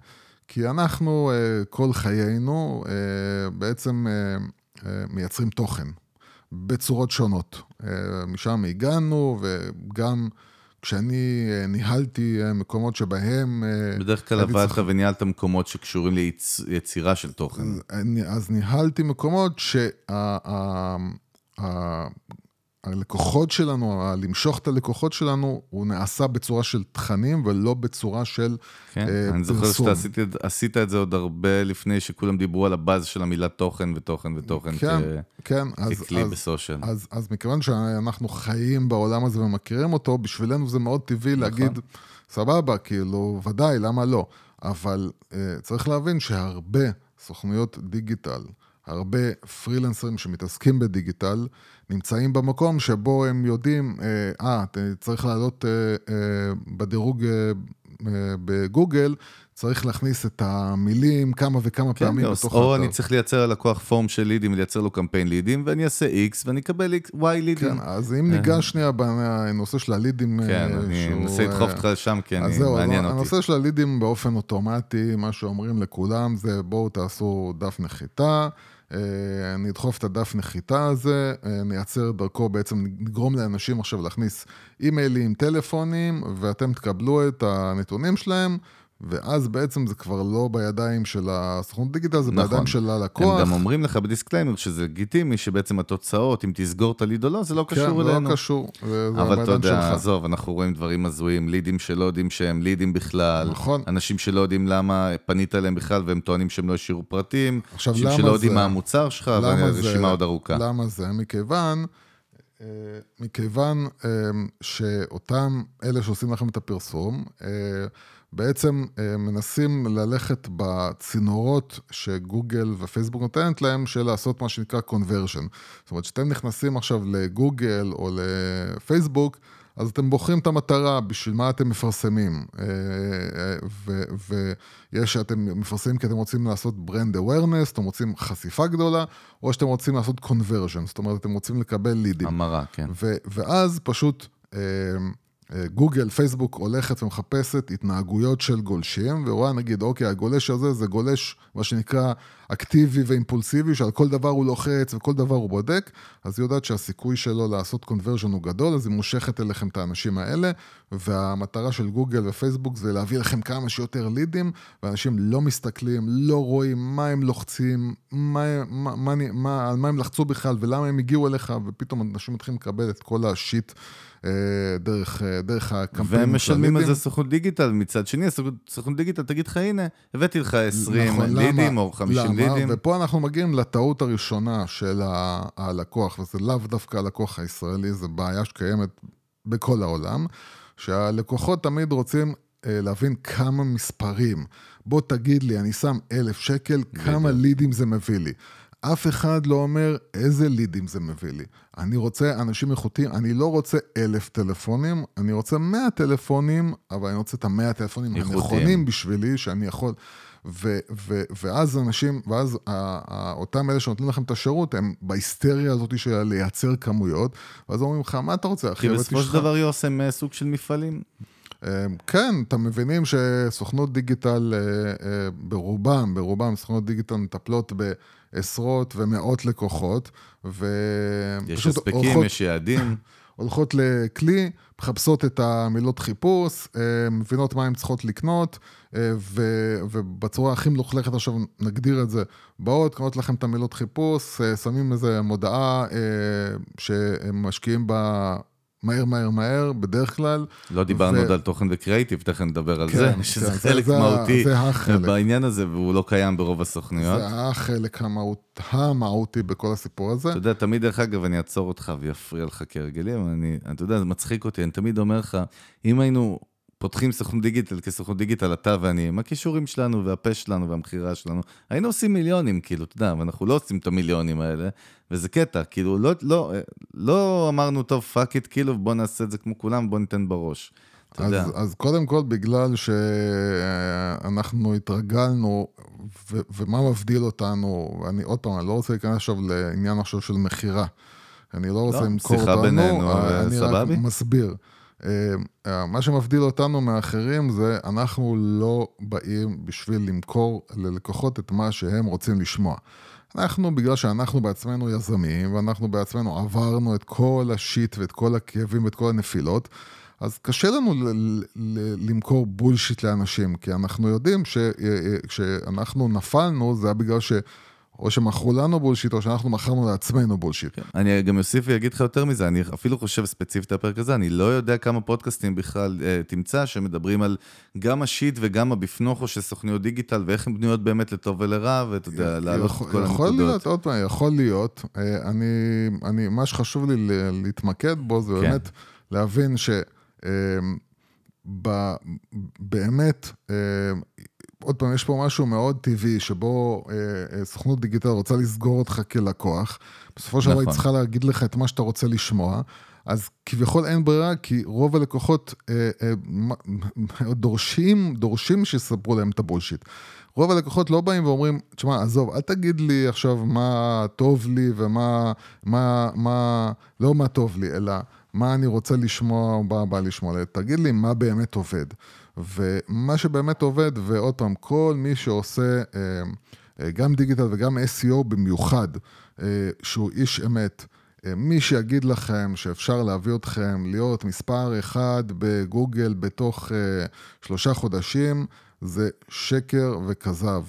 כי אנחנו אה, כל חיינו אה, בעצם מייצרים תוכן בצורות שונות. משם הגענו, וגם כשאני ניהלתי מקומות שבהם... בדרך כלל עבדת צריך... וניהלת מקומות שקשורים ליצירה של תוכן. אז ניהלתי מקומות שה... הלקוחות שלנו, למשוך את הלקוחות שלנו, הוא נעשה בצורה של תכנים ולא בצורה של כן, פרסום. אני זוכר שאתה עשית, עשית את זה עוד הרבה לפני שכולם דיברו על הבאז של המילה תוכן ותוכן ותוכן כן, כ... כן, ככלי בסושיאל. אז, אז מכיוון שאנחנו חיים בעולם הזה ומכירים אותו, בשבילנו זה מאוד טבעי נכון. להגיד, סבבה, כאילו, ודאי, למה לא? אבל uh, צריך להבין שהרבה סוכנויות דיגיטל, הרבה פרילנסרים שמתעסקים בדיגיטל, נמצאים במקום שבו הם יודעים, אה, אה צריך לעלות אה, אה, בדירוג בגוגל, צריך להכניס את המילים כמה וכמה כן, פעמים בתוך האתר. או אני צריך לייצר ללקוח פורם של לידים, לייצר לו קמפיין לידים, ואני אעשה X ואני אקבל Y לידים. כן, אז אם ניגש. שנייה בנושא של הלידים, כן, אני אנסה לדחוף אותך לשם, כי אני מעניין אותי. הנושא של הלידים באופן אוטומטי, מה שאומרים לכולם זה בואו תעשו דף נחיתה. אה, אני אדחוף את הדף נחיתה הזה, אה, נייצר דרכו, בעצם נגרום לאנשים עכשיו להכניס אימיילים, טלפונים, ואתם תקבלו את הנתונים שלהם, ואז בעצם זה כבר לא בידיים של הסוכנות דיגיטל, זה נכון. בידיים של הלקוח. הם גם אומרים לך ב disclaimer שזה לגיטימי, שבעצם התוצאות, אם תסגור את הליד או לא, זה לא קשור כן, אלינו. כן, לא קשור. אבל אתה יודע, עזוב, אנחנו רואים דברים הזויים, לידים שלא יודעים שהם לידים בכלל. נכון. אנשים שלא יודעים למה פנית אליהם בכלל, והם טוענים שהם לא השאירו פרטים. עכשיו, למה זה? אנשים שלא יודעים מה המוצר שלך, והרשימה עוד ארוכה. למה זה? מכיוון... אה, מכיוון אה, שאותם אלה שעושים לכם את הפרסום, אה, בעצם אה, מנסים ללכת בצינורות שגוגל ופייסבוק נותנת להם, של לעשות מה שנקרא conversion. זאת אומרת, כשאתם נכנסים עכשיו לגוגל או לפייסבוק, אז אתם בוחרים את המטרה, בשביל מה אתם מפרסמים. אה, אה, ויש שאתם מפרסמים כי אתם רוצים לעשות brand awareness, אתם רוצים חשיפה גדולה, או שאתם רוצים לעשות conversion, זאת אומרת, אתם רוצים לקבל לידים. המרה, כן. ואז פשוט... גוגל, פייסבוק הולכת ומחפשת התנהגויות של גולשים, ורואה נגיד, אוקיי, הגולש הזה זה גולש, מה שנקרא, אקטיבי ואימפולסיבי, שעל כל דבר הוא לוחץ וכל דבר הוא בודק, אז היא יודעת שהסיכוי שלו לעשות קונברז'ן הוא גדול, אז היא מושכת אליכם את האנשים האלה, והמטרה של גוגל ופייסבוק זה להביא לכם כמה שיותר לידים, ואנשים לא מסתכלים, לא רואים מה הם לוחצים, מה, מה, מה, מה, על מה הם לחצו בכלל ולמה הם הגיעו אליך, ופתאום אנשים מתחילים לקבל את כל השיט. דרך, דרך הקמפיין. והם משלמים על זה סוכנות דיגיטל, מצד שני, סוכנות דיגיטל תגיד לך, הנה, הבאתי לך 20 נכון, לידים למה, או 50 למה? לידים. ופה אנחנו מגיעים לטעות הראשונה של הלקוח, וזה לאו דווקא הלקוח הישראלי, זו בעיה שקיימת בכל העולם, שהלקוחות תמיד רוצים אה, להבין כמה מספרים. בוא תגיד לי, אני שם אלף שקל, כמה לידים זה מביא לי. אף אחד לא אומר איזה לידים זה מביא לי. אני רוצה אנשים איכותיים, אני לא רוצה אלף טלפונים, אני רוצה מאה טלפונים, אבל אני רוצה את המאה טלפונים הנכונים בשבילי, שאני יכול... ו, ו, ואז אנשים, ואז אותם אלה שנותנים לכם את השירות, הם בהיסטריה הזאת של לייצר כמויות, ואז אומרים לך, מה אתה רוצה, אחי? כי בסופו של דבר יוסם סוג של מפעלים. אה, כן, אתם מבינים שסוכנות דיגיטל אה, ברובם, ברובם סוכנות דיגיטל מטפלות בעשרות ומאות לקוחות, ופשוט יש הספקים, הולכות, יש יעדים. הולכות לכלי, מחפשות את המילות חיפוש, מבינות מה הן צריכות לקנות, ו, ובצורה הכי מלוכלכת עכשיו נגדיר את זה, באות, קונות לכם את המילות חיפוש, שמים איזה מודעה שהם משקיעים בה מהר, מהר, מהר, בדרך כלל. לא דיברנו עוד ו... על תוכן וקריאייטיב, תכף נדבר על כן, זה, שזה כן, חלק זה, מהותי זה החלק. בעניין הזה, והוא לא קיים ברוב הסוכנויות. זה החלק המהות, המהותי בכל הסיפור הזה. אתה יודע, תמיד, דרך אגב, אני אעצור אותך ויפריע לך כהרגלי, אבל אני, אתה יודע, זה מצחיק אותי, אני תמיד אומר לך, אם היינו פותחים סוכנות דיגיטל כסוכנות דיגיטל, אתה ואני, עם הכישורים שלנו והפה שלנו והמכירה שלנו, היינו עושים מיליונים, כאילו, אתה יודע, ואנחנו לא עושים את המיליונים האלה, וזה קטע, כאילו, לא, לא, לא אמרנו, טוב, fuck it, כאילו, בוא נעשה את זה כמו כולם, בוא ניתן בראש. אז, אז קודם כל, בגלל שאנחנו התרגלנו, ו- ומה מבדיל אותנו, ואני עוד פעם, אני לא רוצה להיכנס עכשיו לעניין עכשיו של מכירה. אני לא רוצה לא, למכור אותנו, שיחה בינינו, אני? רק מסביר. אה, מה שמבדיל אותנו מאחרים זה אנחנו לא באים בשביל למכור ללקוחות את מה שהם רוצים לשמוע. אנחנו, בגלל שאנחנו בעצמנו יזמים, ואנחנו בעצמנו עברנו את כל ה shit ואת כל הכאבים ואת כל הנפילות, אז קשה לנו ל- ל- למכור bullshit לאנשים, כי אנחנו יודעים שכשאנחנו אה, אה, נפלנו, זה היה בגלל ש... או שמכרו לנו bullshit, או שאנחנו מכרנו לעצמנו bullshit. כן. אני גם אוסיף ואגיד לך יותר מזה, אני אפילו חושב ספציפית הפרק הזה, אני לא יודע כמה פודקאסטים בכלל אה, תמצא שמדברים על גם ה shit וגם הבפנוכו של סוכניות דיגיטל, ואיך הן בנויות באמת לטוב ולרע, ואתה יודע, להעלות את כל הנקודות. יכול להיות, עוד פעם, יכול להיות. אה, אני, אני, מה שחשוב לי להתמקד בו זה כן. באמת להבין ש... אה, באמת, אה, עוד פעם, יש פה משהו מאוד טבעי, שבו אה, אה, סוכנות דיגיטל רוצה לסגור אותך כלקוח. בסופו של דבר נכון. היא צריכה להגיד לך את מה שאתה רוצה לשמוע. אז כביכול אין ברירה, כי רוב הלקוחות אה, אה, דורשים, דורשים שיספרו להם את הבולשיט. רוב הלקוחות לא באים ואומרים, תשמע, עזוב, אל תגיד לי עכשיו מה טוב לי ומה, מה, מה, לא מה טוב לי, אלא מה אני רוצה לשמוע או מה בא לשמוע, תגיד לי מה באמת עובד. ומה שבאמת עובד, ועוד פעם, כל מי שעושה אה, אה, גם דיגיטל וגם SEO במיוחד, אה, שהוא איש אמת, מי שיגיד לכם שאפשר להביא אתכם להיות מספר אחד בגוגל בתוך שלושה חודשים, זה שקר וכזב.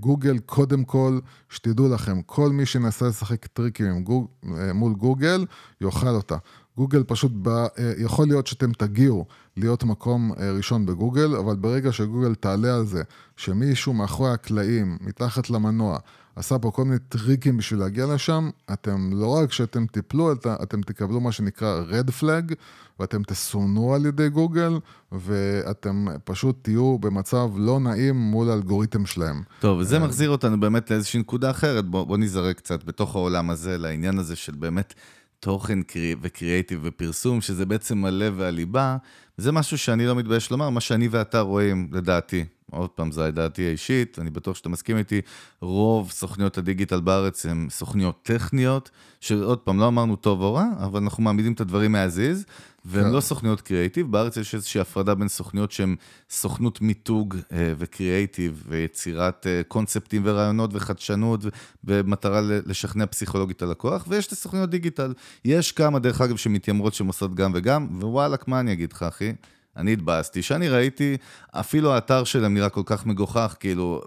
גוגל, קודם כל, שתדעו לכם, כל מי שינסה לשחק טריקים גוג, מול גוגל, יאכל אותה. גוגל פשוט, בא, אה, יכול להיות שאתם תגיעו להיות מקום אה, ראשון בגוגל, אבל ברגע שגוגל תעלה על זה, שמישהו מאחורי הקלעים, מתחת למנוע, עשה פה כל מיני טריקים בשביל להגיע לשם, אתם לא רק שאתם תיפלו, אתם תקבלו מה שנקרא red flag, ואתם תסומנו על ידי גוגל, ואתם פשוט תהיו במצב לא נעים מול האלגוריתם שלהם. טוב, וזה אה, מחזיר אותנו באמת לאיזושהי נקודה אחרת, בוא, בוא נזרק קצת בתוך העולם הזה, לעניין הזה של באמת... תוכן וקריאייטיב ופרסום, שזה בעצם הלב והליבה, זה משהו שאני לא מתבייש לומר, מה שאני ואתה רואים, לדעתי, עוד פעם, זו דעתי האישית, אני בטוח שאתה מסכים איתי, רוב סוכניות הדיגיטל בארץ הן סוכניות טכניות, שעוד פעם, לא אמרנו טוב או רע, אבל אנחנו מעמידים את הדברים מהזיז, והן כן. לא סוכניות קריאייטיב. בארץ יש איזושהי הפרדה בין סוכניות שהן סוכנות מיתוג אה, וקריאייטיב, ויצירת אה, קונספטים ורעיונות וחדשנות, במטרה לשכנע פסיכולוגית את הלקוח, ויש את הסוכניות דיגיטל. יש כמה, דרך אגב, שמתיימרות שהן עושות גם וגם, ווואלכ, מה אני אגיד לך, אחי? אני התבאסתי, שאני ראיתי, אפילו האתר שלהם נראה כל כך מגוחך, כאילו,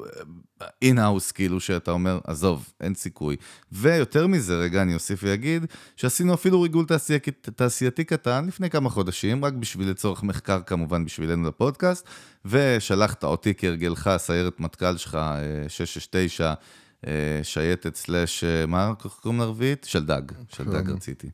in-house, כאילו, שאתה אומר, עזוב, אין סיכוי. ויותר מזה, רגע, אני אוסיף ואגיד, שעשינו אפילו ריגול תעשייתי, תעשייתי קטן לפני כמה חודשים, רק בשביל לצורך מחקר, כמובן, בשבילנו לפודקאסט, ושלחת אותי כהרגלך, סיירת מטכ"ל שלך, 669, אה, אה, שייטת slash, אה, מה קוראים לרביעית? של דג, של דג כן. רציתי.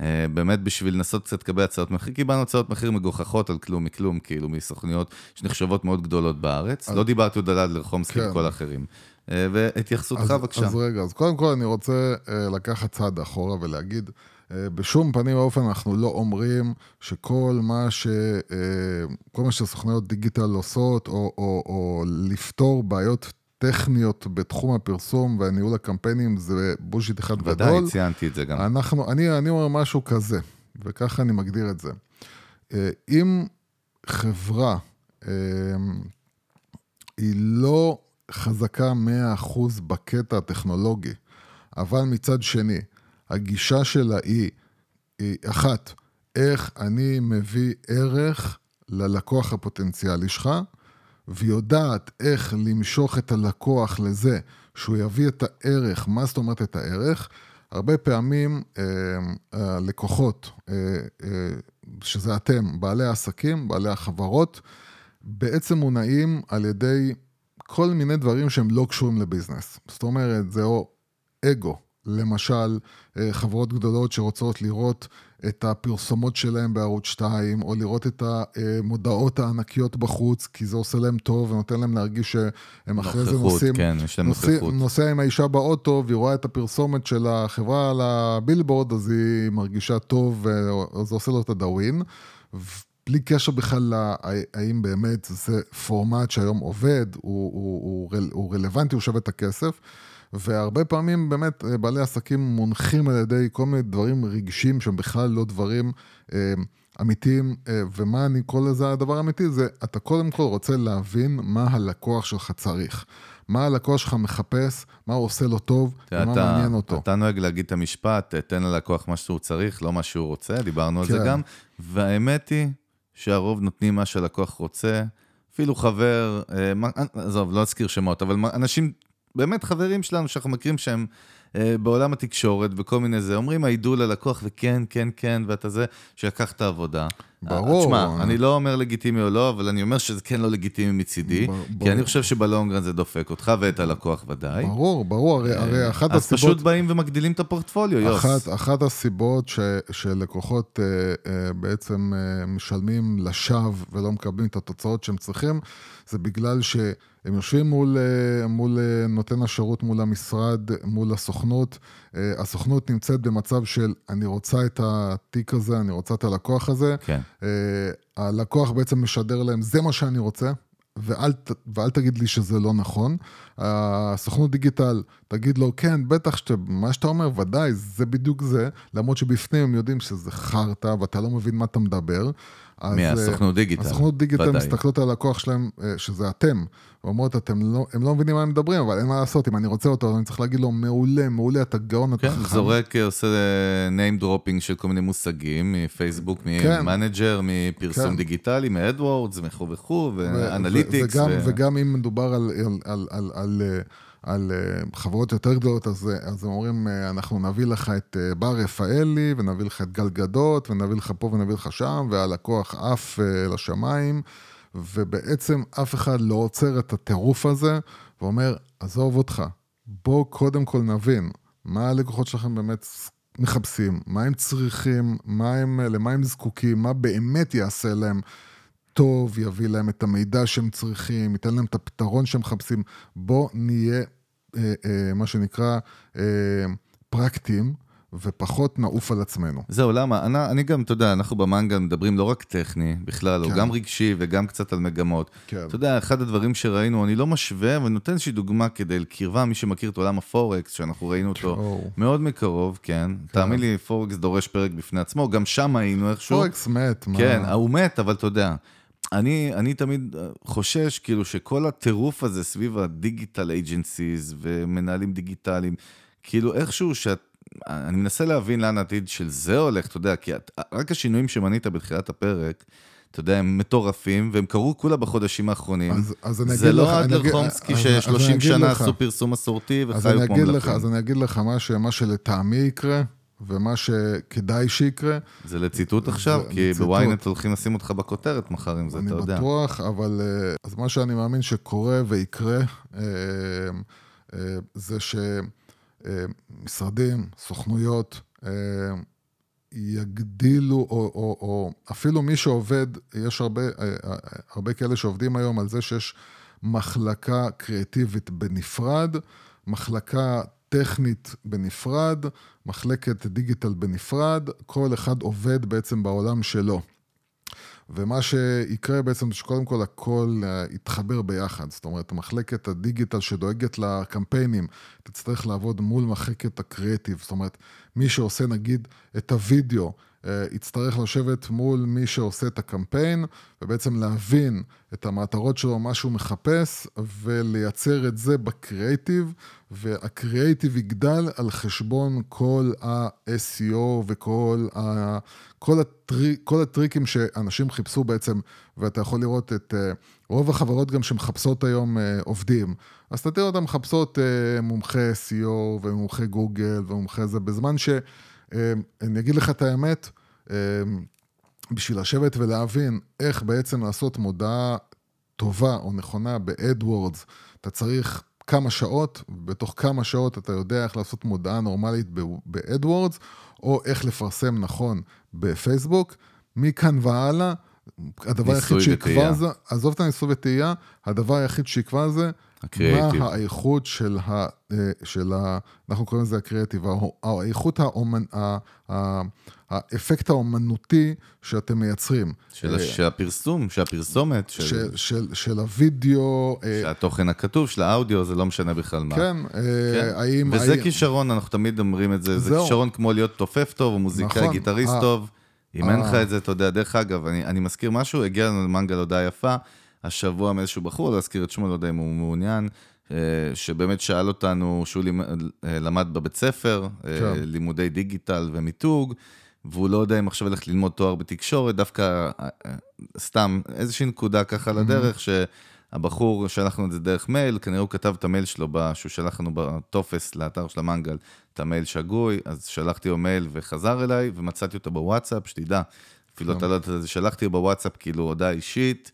אה, באמת בשביל לנסות קצת לקבל הצעות מחיר, קיבלנו הצעות מחיר מגוחכות על כלום מכלום, כאילו מסוכניות שנחשבות מאוד גדולות בארץ. לא דיברתי עוד על אדלר חומסקי כן. וכל האחרים. והתייחסותך בבקשה. אז רגע, אז קודם כל אני רוצה לקחת צעד אחורה ולהגיד, בשום פנים ואופן אנחנו לא אומרים שכל מה, ש, כל מה שסוכניות דיגיטל עושות, או, או, או לפתור בעיות טכניות בתחום הפרסום והניהול הקמפיינים זה בושיט אחד ודאי, גדול. ודאי, ציינתי את זה גם. אנחנו, אני, אני אומר משהו כזה, וככה אני מגדיר את זה. אה, אם חברה אה, היא לא חזקה 100% בקטע הטכנולוגי, אבל מצד שני, הגישה שלה היא, היא אחת, איך אני מביא ערך ללקוח הפוטנציאלי שלך, ויודעת איך למשוך את הלקוח לזה שהוא יביא את הערך, מה זאת אומרת את הערך? הרבה פעמים אה, הלקוחות, אה, אה, שזה אתם, בעלי העסקים, בעלי החברות, בעצם מונעים על ידי כל מיני דברים שהם לא קשורים לביזנס. זאת אומרת, זה או אגו, למשל, חברות גדולות שרוצות לראות את הפרסומות שלהם בערוץ 2, או לראות את המודעות הענקיות בחוץ, כי זה עושה להם טוב ונותן להם להרגיש שהם אחרי זה נוסעים. כן, יש להם נוסע, נוכחות. נוסע עם האישה באוטו, והיא רואה את הפרסומת של החברה על הבילבורד, אז היא מרגישה טוב, וזה עושה לו את הדאווין. בלי קשר בכלל להאם באמת זה פורמט שהיום עובד, הוא, הוא, הוא, הוא רלוונטי, הוא שווה את הכסף. והרבה פעמים באמת אה, בעלי עסקים מונחים על ידי כל מיני דברים רגשיים שהם בכלל לא דברים אה, אמיתיים, אה, ומה אני קורא לזה הדבר האמיתי? זה אתה קודם כל רוצה להבין מה הלקוח שלך צריך. מה הלקוח שלך מחפש, מה הוא עושה לו טוב, ומה אתה, מעניין אותו. אתה נוהג להגיד את המשפט, תן ללקוח מה שהוא צריך, לא מה שהוא רוצה, דיברנו כן. על זה כן. גם, והאמת היא שהרוב נותנים מה שהלקוח רוצה. אפילו חבר, עזוב, לא אזכיר שמות, אבל אנשים באמת חברים שלנו שאנחנו מכירים שהם אה, בעולם התקשורת וכל מיני זה, אומרים העידו ללקוח וכן, כן, כן, ואתה זה, שיקח את העבודה. ברור. תשמע, אני לא אומר לגיטימי או לא, אבל אני אומר שזה כן לא לגיטימי מצידי, ברור. כי אני חושב שבלונגרן זה דופק אותך ואת הלקוח ודאי. ברור, ברור, הרי, הרי אחת אז הסיבות... אז פשוט באים ומגדילים את הפורטפוליו, יוס. אחת, אחת הסיבות ש, שלקוחות אה, אה, בעצם אה, משלמים לשווא ולא מקבלים את התוצאות שהם צריכים, זה בגלל ש... הם יושבים מול, אה, מול אה, נותן השירות, מול המשרד, מול הסוכנות. אה, הסוכנות נמצאת במצב של אני רוצה את התיק הזה, אני רוצה את הלקוח הזה. כן. הלקוח בעצם משדר להם, זה מה שאני רוצה, ואל, ואל תגיד לי שזה לא נכון. הסוכנות דיגיטל, תגיד לו, כן, בטח שאתה, מה שאתה אומר, ודאי, זה בדיוק זה, למרות שבפנים הם יודעים שזה חרטא ואתה לא מבין מה אתה מדבר. מהסוכנות דיגיטל. הסוכנות דיגיטל מסתכלות על הלקוח שלהם, שזה אתם, ואומרות, אתם לא, הם לא מבינים מה הם מדברים, אבל אין מה לעשות, אם אני רוצה אותו, אני צריך להגיד לו, מעולה, מעולה, אתה גאון, אתה חכם. כן, זורק, עושה name dropping של כל מיני מושגים, מפייסבוק, כן. מ manager, מפרסום כן. דיגיטלי, מ AdWords, וכו' וכו', ו Analytics. וגם אם מדובר על, על, על חברות יותר גדולות, אז, אז הם אומרים, אנחנו נביא לך את בר רפאלי, ונביא לך את גל גדות, ונביא לך פה ונביא לך שם, והלקוח עף לשמיים. ובעצם אף אחד לא עוצר את הטירוף הזה ואומר, עזוב אותך, בוא קודם כל נבין מה הלקוחות שלכם באמת מחפשים, מה הם צריכים, מה הם, למה הם זקוקים, מה באמת יעשה להם טוב, יביא להם את המידע שהם צריכים, ייתן להם את הפתרון שהם מחפשים. בוא נהיה, אה, אה, מה שנקרא, אה, פרקטיים. ופחות נעוף על עצמנו. זהו, למה? אני, אני גם, אתה יודע, אנחנו במנגה מדברים לא רק טכני בכלל, כן. או גם רגשי וגם קצת על מגמות. כן. אתה יודע, אחד הדברים שראינו, אני לא משווה, אבל נותן איזושהי דוגמה כדי לקרבה, מי שמכיר את עולם הפורקס, שאנחנו ראינו אותו כן. מאוד מקרוב, כן. כן. תאמין לי, פורקס דורש פרק בפני עצמו, גם שם היינו איכשהו. פורקס מת, מה? כן, הוא מת, אבל אתה יודע. אני, אני תמיד אה, חושש, כאילו, שכל הטירוף הזה סביב הדיגיטל אייג'נסיז ומנהלים דיגיטליים, כאילו איכשהו שאת... אני מנסה להבין לאן העתיד של זה הולך, אתה יודע, כי את, רק השינויים שמנית בתחילת הפרק, אתה יודע, הם מטורפים, והם קרו כולה בחודשים האחרונים. אז, אז אני זה אגיד לא לך, אני אדלר אגיד- חומסקי אז- ש-30 אז אני אגיד שנה. עשו פרסום מסורתי אז אני, וחיו כמו אגיד לך. אז אני אגיד לך מה שלטעמי יקרה, ומה שכדאי שיקרה. זה לציטוט עכשיו? זה כי. בוויינט הולכים לשים אותך בכותרת מחר עם זה, אני אתה יודע. בטוח, אבל... אה, אז מה שאני מאמין שקורה ויקרה, אה, אה, זה שמשרדים, סוכנויות, יגדילו, או, או, או אפילו מי שעובד, יש הרבה, הרבה כאלה שעובדים היום על זה שיש מחלקה קריאטיבית בנפרד, מחלקה טכנית בנפרד, מחלקת דיגיטל בנפרד, כל אחד עובד בעצם בעולם שלו. ומה שיקרה בעצם זה שקודם כל הכל אה, יתחבר ביחד. זאת אומרת, מחלקת הדיגיטל שדואגת לקמפיינים, תצטרך לעבוד מול מחלקת הקריאטיב. זאת אומרת, מי שעושה נגיד את הוידאו, יצטרך לשבת מול מי שעושה את הקמפיין, ובעצם להבין את המטרות שלו, מה שהוא מחפש, ולייצר את זה בקריאטיב, והקריאייטיב יגדל על חשבון כל ה-SEO וכל ה... כל, הטריק, כל הטריקים שאנשים חיפשו בעצם, ואתה יכול לראות את אה, רוב החברות גם שמחפשות היום אה, עובדים, אז אתה תראה אותן מחפשות אה, מומחה SEO ומומחה גוגל ומומחה זה, בזמן ש... אה, אני אגיד לך את האמת, אה, בשביל לשבת ולהבין איך בעצם לעשות מודעה טובה או נכונה ב-AdWords, אתה צריך כמה שעות, בתוך כמה שעות אתה יודע איך לעשות מודעה נורמלית ב-AdWords, או איך לפרסם נכון בפייסבוק. מכאן והלאה, הדבר היחיד שיקבע. זה, עזוב את הניסוי וטעייה, הדבר היחיד שיקבע זה, הקריאייטיב. מה האיכות של ה... אה, של ה אנחנו קוראים לזה הקריאטיב, הא- האיכות האומנ... האפקט האומנותי שאתם מייצרים. של אה, של הפרסום, של הפרסומת, של של, של, של הוידאו, אה, של התוכן הכתוב, של האודיו, זה לא משנה בכלל מה. כן, כן. האם... וזה האם- כישרון, אנחנו תמיד אומרים את זה, זה זהו. כישרון כמו להיות תופף טוב, או מוזיקאי, נכון. גיטריסט. טוב. אם אין. לך את זה, אתה יודע, דרך אגב, אני אני מזכיר משהו, הגיע לנו למנגל הודעה יפה, השבוע מאיזשהו בחור, לא אזכיר את שמו, לא יודע אם הוא מעוניין, אה, שבאמת שאל אותנו, שהוא אה, למד בבית ספר, אה, כן. לימודי דיגיטל ומיתוג, והוא לא יודע אם עכשיו הולך ללמוד תואר בתקשורת, דווקא סתם איזושהי נקודה ככה על הדרך, שהבחור, שלחנו את זה דרך מייל, כנראה הוא כתב את המייל שלו, שהוא שלח לנו בטופס לאתר של המנגל, את המייל שגוי, אז שלחתי לו מייל וחזר אליי, ומצאתי אותו בוואטסאפ, שתדע, אפילו אתה לא יודע, שלחתי לו בוואטסאפ כאילו הודעה אישית,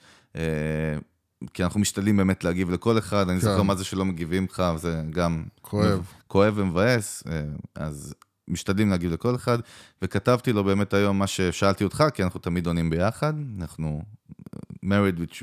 כי אנחנו משתדלים באמת להגיב לכל אחד, אני כן. זוכר מה זה שלא מגיבים לך, זה גם... כואב. כואב ומבאס, אה, אז משתדלים להגיב לכל אחד, וכתבתי לו באמת היום מה ששאלתי אותך, כי אנחנו תמיד עונים ביחד, אנחנו married with,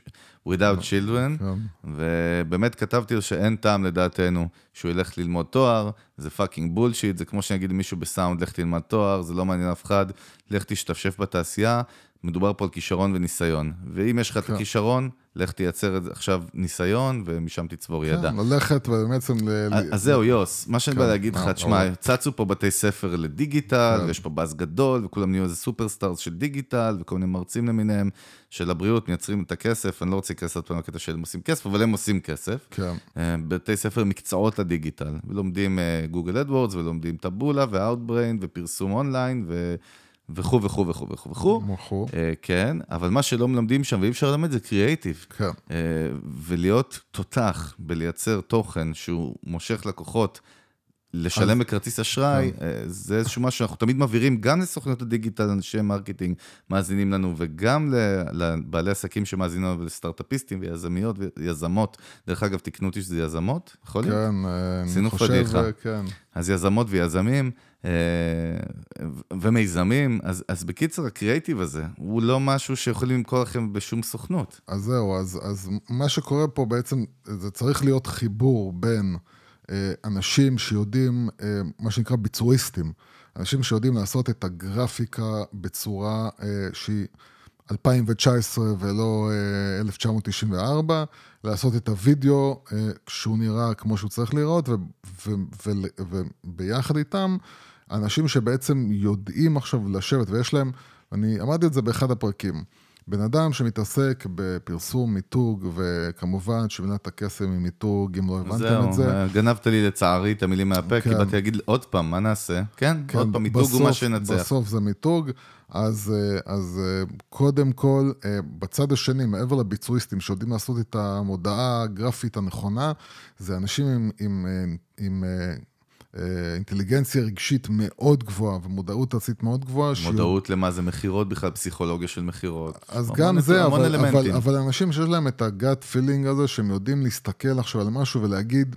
without children, כן. ובאמת כתבתי לו שאין טעם לדעתנו שהוא ילך ללמוד תואר, זה fucking bullshit, זה כמו שאני אגיד למישהו בסאונד, לך תלמד תואר, זה לא מעניין אף אחד, לך תשתפשף בתעשייה, מדובר פה על כישרון וניסיון. ואם יש לך את כן. הכישרון, לך תייצר את זה עכשיו ניסיון, ומשם תצבור ידע. כן, ללכת ובעצם... ל- ל- אז זהו, יוס, מה שאני כן, בא להגיד לך, אה, תשמע, אוקיי. צצו פה בתי ספר לדיגיטל, כן. ויש פה באז גדול, וכולם נהיו איזה superstars של דיגיטל, וכל מיני מרצים למיניהם של הבריאות, מייצרים את הכסף, אני לא רוצה להיכנס עוד פעם לקטע שהם עושים כסף, אבל הם עושים כסף. כן, אה, בתי ספר מקצועות לדיגיטל, ולומדים אה, גוגל AdWords, ולומדים טבולה, ואוטבריין, ופרסום אונליין, ו... וכו' וכו' וכו' וכו' וכו'. אה, כן, אבל מה שלא מלמדים שם, ואי אפשר ללמד, זה קריאייטיב. כן, אה, ולהיות תותח בלייצר תוכן שהוא מושך לקוחות, לשלם אז- בכרטיס אשראי, אה, זה איזשהו משהו שאנחנו תמיד מבהירים גם לסוכניות הדיגיטל, אנשי marketing מאזינים לנו, וגם לבעלי עסקים שמאזינים לנו, ולסטארט-אפיסטים ויזמיות ויזמות. דרך אגב, תקנו אותי שזה יזמות, יכול להיות? כן, אני חושב, פדיחה. כן. אז יזמות ויזמים ומיזמים, אז, אז בקיצר, הקריאייטיב הזה, הוא לא משהו שיכולים למכור לכם בשום סוכנות. אז זהו, אז, אז מה שקורה פה בעצם, זה צריך להיות חיבור בין אה, אנשים שיודעים, אה, מה שנקרא ביצועיסטים, אנשים שיודעים לעשות את הגרפיקה בצורה אה, שהיא 2019 ולא אה, 1994, לעשות את הוידאו אה, כשהוא נראה כמו שהוא צריך ו- וביחד איתם, אנשים שבעצם יודעים עכשיו לשבת, ויש להם, אני אמרתי את זה באחד הפרקים, בן אדם שמתעסק בפרסום, מיתוג, וכמובן שמילת הקסם היא מיתוג, אם לא הבנתם את זה. זהו, גנבת לי לצערי את המילים מהפה, כן. כי באתי להגיד עוד פעם, מה נעשה? כן, כן עוד פעם, מיתוג בסוף, הוא מה שנצח. בסוף זה מיתוג, אז, אה, אז אה, קודם כל, אה, בצד השני, מעבר לביצועיסטים שיודעים לעשות את המודעה הגרפית הנכונה, זה אנשים עם, עם, עם, עם אינטליגנציה רגשית מאוד גבוהה ומודעות ארצית מאוד גבוהה. מודעות שהוא... למה זה מכירות בכלל, פסיכולוגיה של מכירות. אז גם זה, אבל, אבל, אבל אנשים שיש להם את הגאט פילינג הזה, שהם יודעים להסתכל עכשיו על משהו ולהגיד,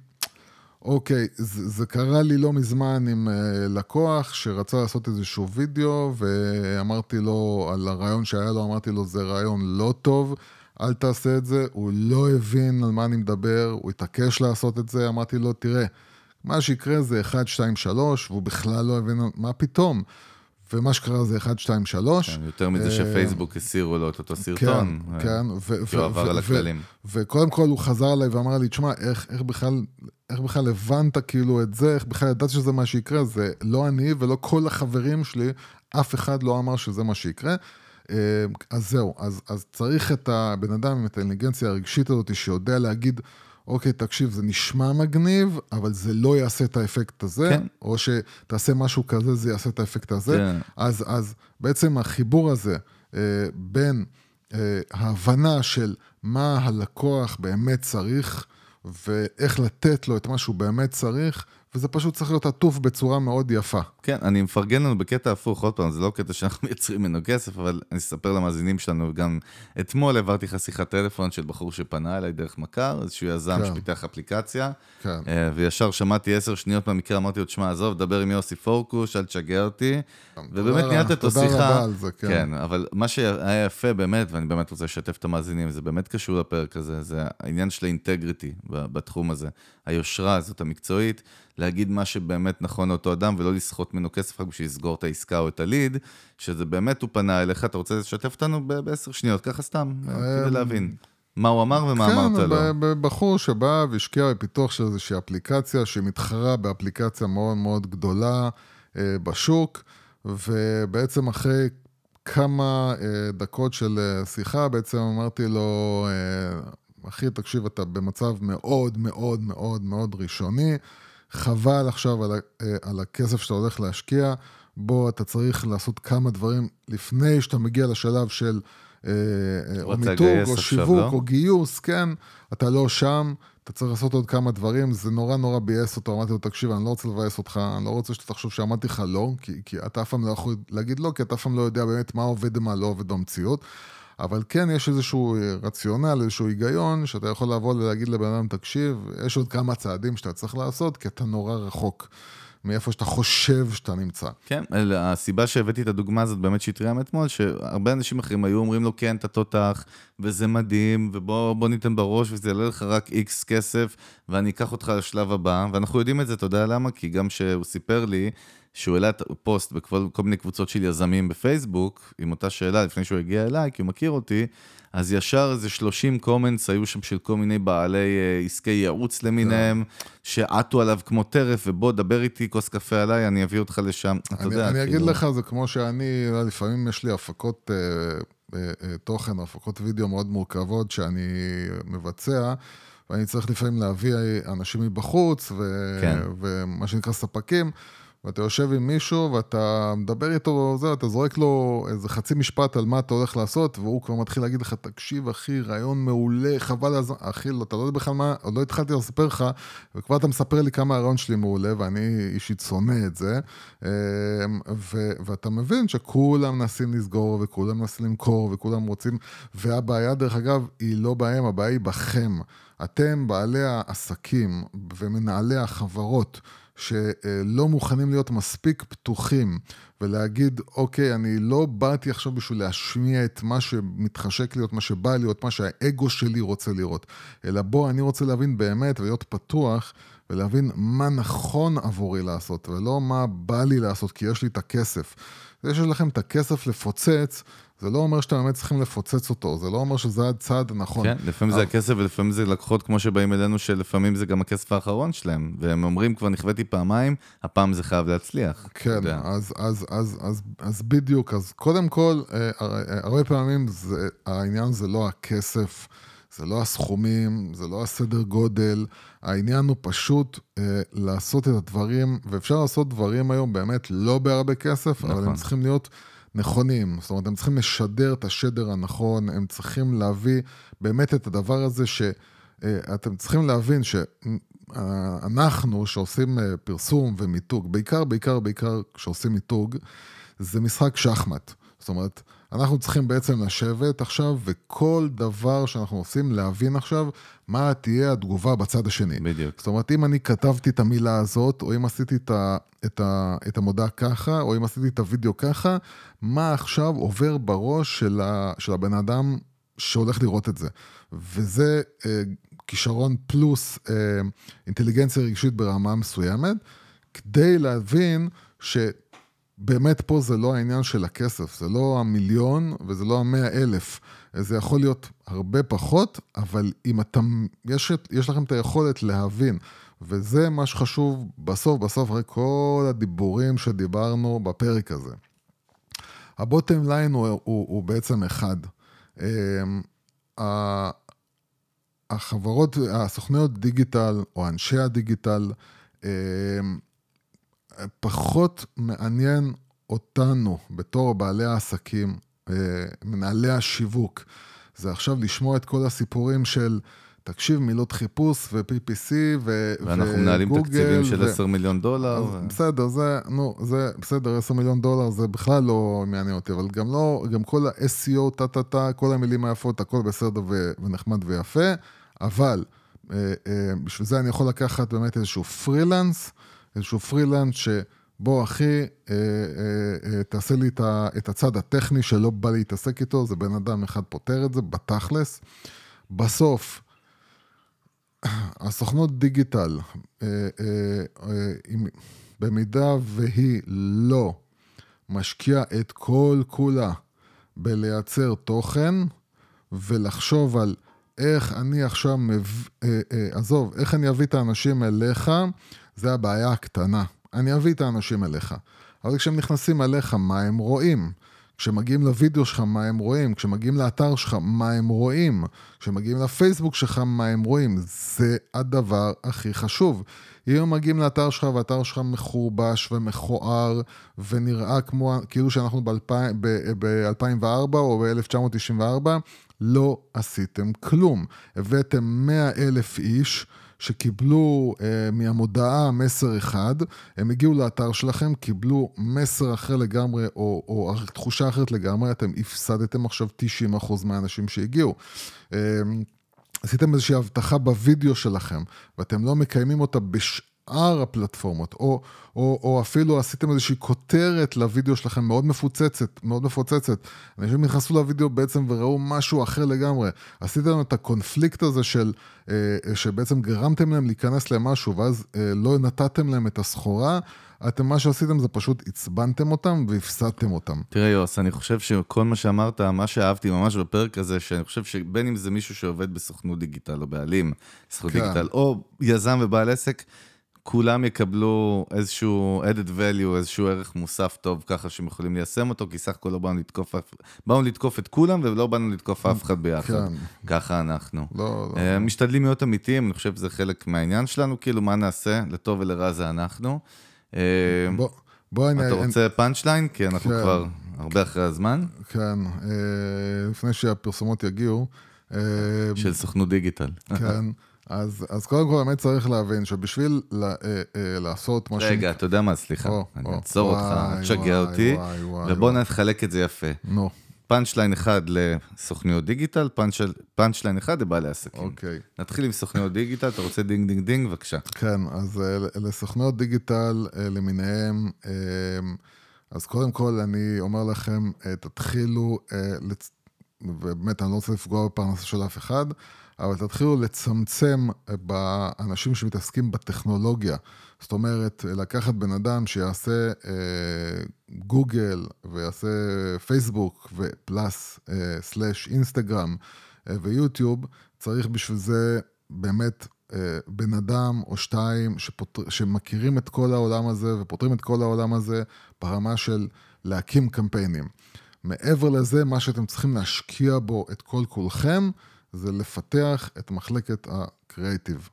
אוקיי, זה, זה קרה לי לא מזמן עם uh, לקוח שרצה לעשות איזשהו וידאו, ואמרתי לו, על הרעיון שהיה לו, אמרתי לו, זה רעיון לא טוב. אל תעשה את זה, הוא לא הבין על מה אני מדבר, הוא התעקש לעשות את זה, אמרתי לו, תראה, מה שיקרה זה 1, 2, 3, והוא בכלל לא הבין מה פתאום. ומה שקרה זה 1, 2, 3. כן, יותר מזה שפייסבוק הסירו לו את אותו סרטון. כן, כן. כי הוא עבר על הכללים. וקודם כל הוא חזר אליי ואמר לי, תשמע, איך, איך בכלל... איך בכלל הבנת כאילו את זה, איך בכלל ידעתי שזה מה שיקרה, זה לא אני ולא כל החברים שלי, אף אחד לא אמר שזה מה שיקרה. אה, אז זהו, אז, אז צריך את הבן אדם עם את האינטליגנציה הרגשית הזאת שיודע להגיד, אוקיי, תקשיב, זה נשמע מגניב, אבל זה לא יעשה את האפקט הזה, כן. או שתעשה משהו כזה, זה יעשה את האפקט הזה. כן. אז, אז בעצם החיבור הזה אה, בין אה, ההבנה של מה הלקוח באמת צריך, ואיך לתת לו את מה שהוא באמת צריך, וזה פשוט צריך להיות עטוף בצורה מאוד יפה. כן, אני מפרגן לנו בקטע הפוך, עוד פעם, זה לא קטע שאנחנו מייצרים ממנו כסף, אבל אני אספר למאזינים שלנו, גם אתמול העברתי לך שיחת טלפון של בחור שפנה אליי דרך מכר, איזשהו יזם כן. שפיתח אפליקציה, כן. אה, וישר שמעתי עשר שניות מהמקרה, אמרתי לו, תשמע, עזוב, דבר עם יוסי פורקוש, אל תשגע אותי, ובאמת ניהלת איתו שיחה. תודה רבה על זה, כן. כן, אבל מה שהיה יפה באמת, ואני באמת רוצה לשתף את המאזינים, זה באמת קשור לפרק הזה, זה העניין של האינטגריטי בתחום הזה, היושרה הזאת המקצועית. להגיד מה שבאמת נכון לאותו אדם, ולא לסחוט ממנו כסף רק בשביל לסגור את העסקה או את הליד, שזה באמת הוא פנה אליך, אתה רוצה לשתף אותנו בעשר שניות, ככה סתם, כדי אמ, להבין. מה הוא אמר ומה כן, אמרת לו. כן, בחור שבא והשקיע בפיתוח של איזושהי אפליקציה שמתחרה באפליקציה מאוד מאוד גדולה אה, בשוק, ובעצם אחרי כמה אה, דקות של אה, שיחה, בעצם אמרתי לו, אחי, תקשיב, אתה במצב מאוד מאוד מאוד מאוד ראשוני. חבל עכשיו על, אה, על הכסף שאתה הולך להשקיע, בו אתה צריך לעשות כמה דברים לפני שאתה מגיע לשלב של אה, אה, או מיתוג, או שיווק, לא? או גיוס, כן, אתה לא שם, אתה צריך לעשות עוד כמה דברים, זה נורא נורא ביאס אותו, אמרתי לו, תקשיב, אני לא רוצה לבאס אותך, אני לא רוצה שאתה תחשוב שאמרתי לך לא, כי, כי אתה אף פעם לא יכול להגיד לא, כי אתה אף פעם לא יודע באמת מה עובד ומה לא עובד במציאות. אבל כן יש איזשהו רציונל, איזשהו היגיון, שאתה יכול לבוא ולהגיד לבן אדם, תקשיב, יש עוד כמה צעדים שאתה צריך לעשות, כי אתה נורא רחוק. מאיפה שאתה חושב שאתה נמצא. כן, הסיבה שהבאתי את הדוגמה הזאת באמת שהתריעה מאתמול, שהרבה אנשים אחרים היו אומרים לו, כן, אתה תותח, וזה מדהים, ובוא נותן בראש, וזה יעלה לך רק איקס כסף, ואני אקח אותך לשלב הבא, ואנחנו יודעים את זה, אתה יודע למה? כי גם שהוא סיפר לי, שהוא העלה את הפוסט בכל מיני קבוצות של יזמים בפייסבוק, עם אותה שאלה לפני שהוא הגיע אליי, כי הוא מכיר אותי, אז ישר איזה 30 comments היו שם של כל מיני בעלי uh, עסקי ייעוץ למיניהם, שעטו עליו כמו טרף, ובוא, דבר איתי כוס קפה עליי, אני אביא אותך לשם, אתה יודע. אני אגיד כאילו... לך, זה כמו שאני, לפעמים יש לי הפקות uh, תוכן, הפקות וידאו מאוד מורכבות שאני מבצע. ואני צריך לפעמים להביא אנשים מבחוץ, ו... כן. ומה שנקרא ספקים, ואתה יושב עם מישהו ואתה מדבר איתו, זה, אתה זורק לו איזה חצי משפט על מה אתה הולך לעשות, והוא כבר מתחיל להגיד לך, תקשיב אחי, רעיון מעולה, חבל הזמן, אחי, לא, אתה לא יודע בכלל מה, עוד לא התחלתי לספר לך, וכבר אתה מספר לי כמה הרעיון שלי מעולה, ואני אישית שונא את זה, אמ, ו, ואתה מבין שכולם מנסים לסגור, וכולם מנסים למכור, וכולם רוצים, והבעיה, דרך אגב, היא לא בהם, הבעיה היא בכם. אתם, בעלי העסקים ומנהלי החברות, שלא מוכנים להיות מספיק פתוחים ולהגיד, אוקיי, אני לא באתי עכשיו בשביל להשמיע את מה שמתחשק להיות, מה שבא להיות, מה שהאגו שלי רוצה לראות, אלא בוא, אני רוצה להבין באמת ולהיות פתוח ולהבין מה נכון עבורי לעשות, ולא מה בא לי לעשות, כי יש לי את הכסף. זה שיש לכם את הכסף לפוצץ, זה לא אומר שאתם באמת צריכים לפוצץ אותו, זה לא אומר שזה הצעד הנכון. כן, לפעמים זה הכסף ולפעמים זה לקוחות כמו שבאים אלינו, שלפעמים זה גם הכסף האחרון שלהם, והם אומרים, כבר נכוויתי פעמיים, הפעם זה חייב להצליח. כן, אז, אז, אז, אז, אז בדיוק, אז קודם כל, אה, הרבה פעמים זה, העניין זה לא הכסף. זה לא הסכומים, זה לא הסדר גודל, העניין הוא פשוט אה, לעשות את הדברים, ואפשר לעשות דברים היום באמת לא בהרבה כסף, נכון. אבל הם צריכים להיות נכונים. זאת אומרת, הם צריכים לשדר את השדר הנכון, הם צריכים להביא באמת את הדבר הזה שאתם אה, צריכים להבין שאנחנו, שעושים אה, פרסום ומיתוג, בעיקר, בעיקר, בעיקר כשעושים מיתוג, זה משחק שחמט. זאת אומרת, אנחנו צריכים בעצם לשבת עכשיו, וכל דבר שאנחנו עושים, להבין עכשיו מה תהיה התגובה בצד השני. בדיוק. זאת אומרת, אם אני כתבתי את המילה הזאת, או אם עשיתי את, ה, את, ה, את המודעה ככה, או אם עשיתי את הוידאו ככה, מה עכשיו עובר בראש של, ה, של הבן אדם שהולך לראות את זה. וזה אה, כישרון פלוס אה, אינטליגנציה רגשית ברמה מסוימת, כדי להבין ש... באמת פה זה לא העניין של הכסף, זה לא המיליון וזה לא המאה אלף. זה יכול להיות הרבה פחות, אבל אם אתם, יש, יש לכם את היכולת להבין, וזה מה שחשוב בסוף, בסוף, אחרי כל הדיבורים שדיברנו בפרק הזה. הבוטם ליין הוא, הוא, הוא בעצם אחד. אמ, החברות, הסוכניות דיגיטל, או אנשי הדיגיטל, אמ, פחות מעניין אותנו בתור בעלי העסקים, אה, מנהלי השיווק. זה עכשיו לשמוע את כל הסיפורים של, תקשיב, מילות חיפוש ו-PPC ו- ואנחנו מנהלים תקציבים של 10 מיליון דולר. ו... בסדר, זה, נו, זה בסדר, 10 מיליון דולר זה בכלל לא מעניין אותי, אבל גם לא, גם כל ה-SEO, טה-טה-טה, כל המילים היפות, הכל בסדר ו- ונחמד ויפה, אבל אה, אה, בשביל זה אני יכול לקחת באמת איזשהו פרילנס, איזשהו פרילנס שבוא אחי, אה, אה, אה, תעשה לי את הצד הטכני שלא בא להתעסק איתו, זה בן אדם אחד פותר את זה, בתכלס. בסוף, הסוכנות דיגיטל, אה, אה, אה, במידה והיא לא משקיעה את כל כולה בלייצר תוכן ולחשוב על איך אני עכשיו, מב... אה, אה, עזוב, איך אני אביא את האנשים אליך, זה הבעיה הקטנה. אני אביא את האנשים אליך. אבל כשהם נכנסים אליך, מה הם רואים? כשמגיעים לוידאו שלך, מה הם רואים? כשמגיעים לאתר שלך, מה הם רואים? כשמגיעים לפייסבוק שלך, מה הם רואים? זה הדבר הכי חשוב. אם הם מגיעים לאתר שלך והאתר שלך מחורבש ומכוער ונראה כמו, כאילו שאנחנו ב-2004 או ב-1994, לא עשיתם כלום. הבאתם 100 אלף איש. שקיבלו אה, מהמודעה מסר אחד, הם הגיעו לאתר שלכם, קיבלו מסר אחר לגמרי, או, או תחושה אחרת לגמרי, אתם הפסדתם עכשיו 90% מהאנשים שהגיעו. אה, עשיתם איזושהי הבטחה בווידאו שלכם, ואתם לא מקיימים אותה בש... שאר הפלטפורמות, או, או, או אפילו עשיתם איזושהי כותרת לוידאו שלכם מאוד מפוצצת, מאוד מפוצצת. אנשים נכנסו לוידאו בעצם וראו משהו אחר לגמרי. עשיתם את הקונפליקט הזה של, אה, שבעצם גרמתם להם להיכנס למשהו, ואז אה, לא נתתם להם את הסחורה. אתם, מה שעשיתם זה פשוט עצבנתם אותם והפסדתם אותם. תראה יוס, אני חושב שכל מה שאמרת, מה שאהבתי ממש בפרק הזה, שאני חושב שבין אם זה מישהו שעובד בסוכנות דיגיטל או בעלים, סוכנות כן. דיגיטל, או יזם ובעל עסק, כולם יקבלו איזשהו added value, איזשהו ערך מוסף טוב ככה שהם יכולים ליישם אותו, כי סך הכל לא באנו לתקוף, באנו לתקוף את כולם ולא באנו לתקוף אף אחד ביחד. כן. ככה אנחנו. לא, לא. Uh, משתדלים להיות אמיתיים, אני חושב שזה חלק מהעניין שלנו, כאילו מה נעשה, לטוב ולרע זה אנחנו. Uh, בוא, בוא אני... אתה רוצה פאנצ' ליין? כי אנחנו כן. כבר הרבה אחרי הזמן. כן, uh, לפני שהפרסומות יגיעו. של סוכנות דיגיטל. כן. אז, אז קודם כל באמת צריך להבין שבשביל לה, אה, אה, לעשות משהו... רגע, אתה יודע מה, סליחה, או, אני אעצור אותך, אל תשגע אותי, ובוא נחלק את זה יפה. נו. פאנצ' ליין אחד לסוכניות דיגיטל, פאנצ' ליין אחד לבעלי עסקים. אוקיי. נתחיל עם סוכניות דיגיטל, אתה רוצה דינג דינג דינג, בבקשה. כן, אז אה, לסוכניות דיגיטל אה, למיניהם, אה, אז קודם כל אני אומר לכם, תתחילו, ובאמת אני לא רוצה לפגוע בפרנסה של אף אחד, אבל תתחילו לצמצם באנשים שמתעסקים בטכנולוגיה. זאת אומרת, לקחת בן אדם שיעשה אה, גוגל ויעשה פייסבוק ופלאס אה, סלאש אינסטגרם אה, ויוטיוב, צריך בשביל זה באמת אה, בן אדם או שתיים שפותר, שמכירים את כל העולם הזה ופותרים את כל העולם הזה ברמה של להקים קמפיינים. מעבר לזה, מה שאתם צריכים להשקיע בו את כל כולכם, זה לפתח את מחלקת הקריאיטיב.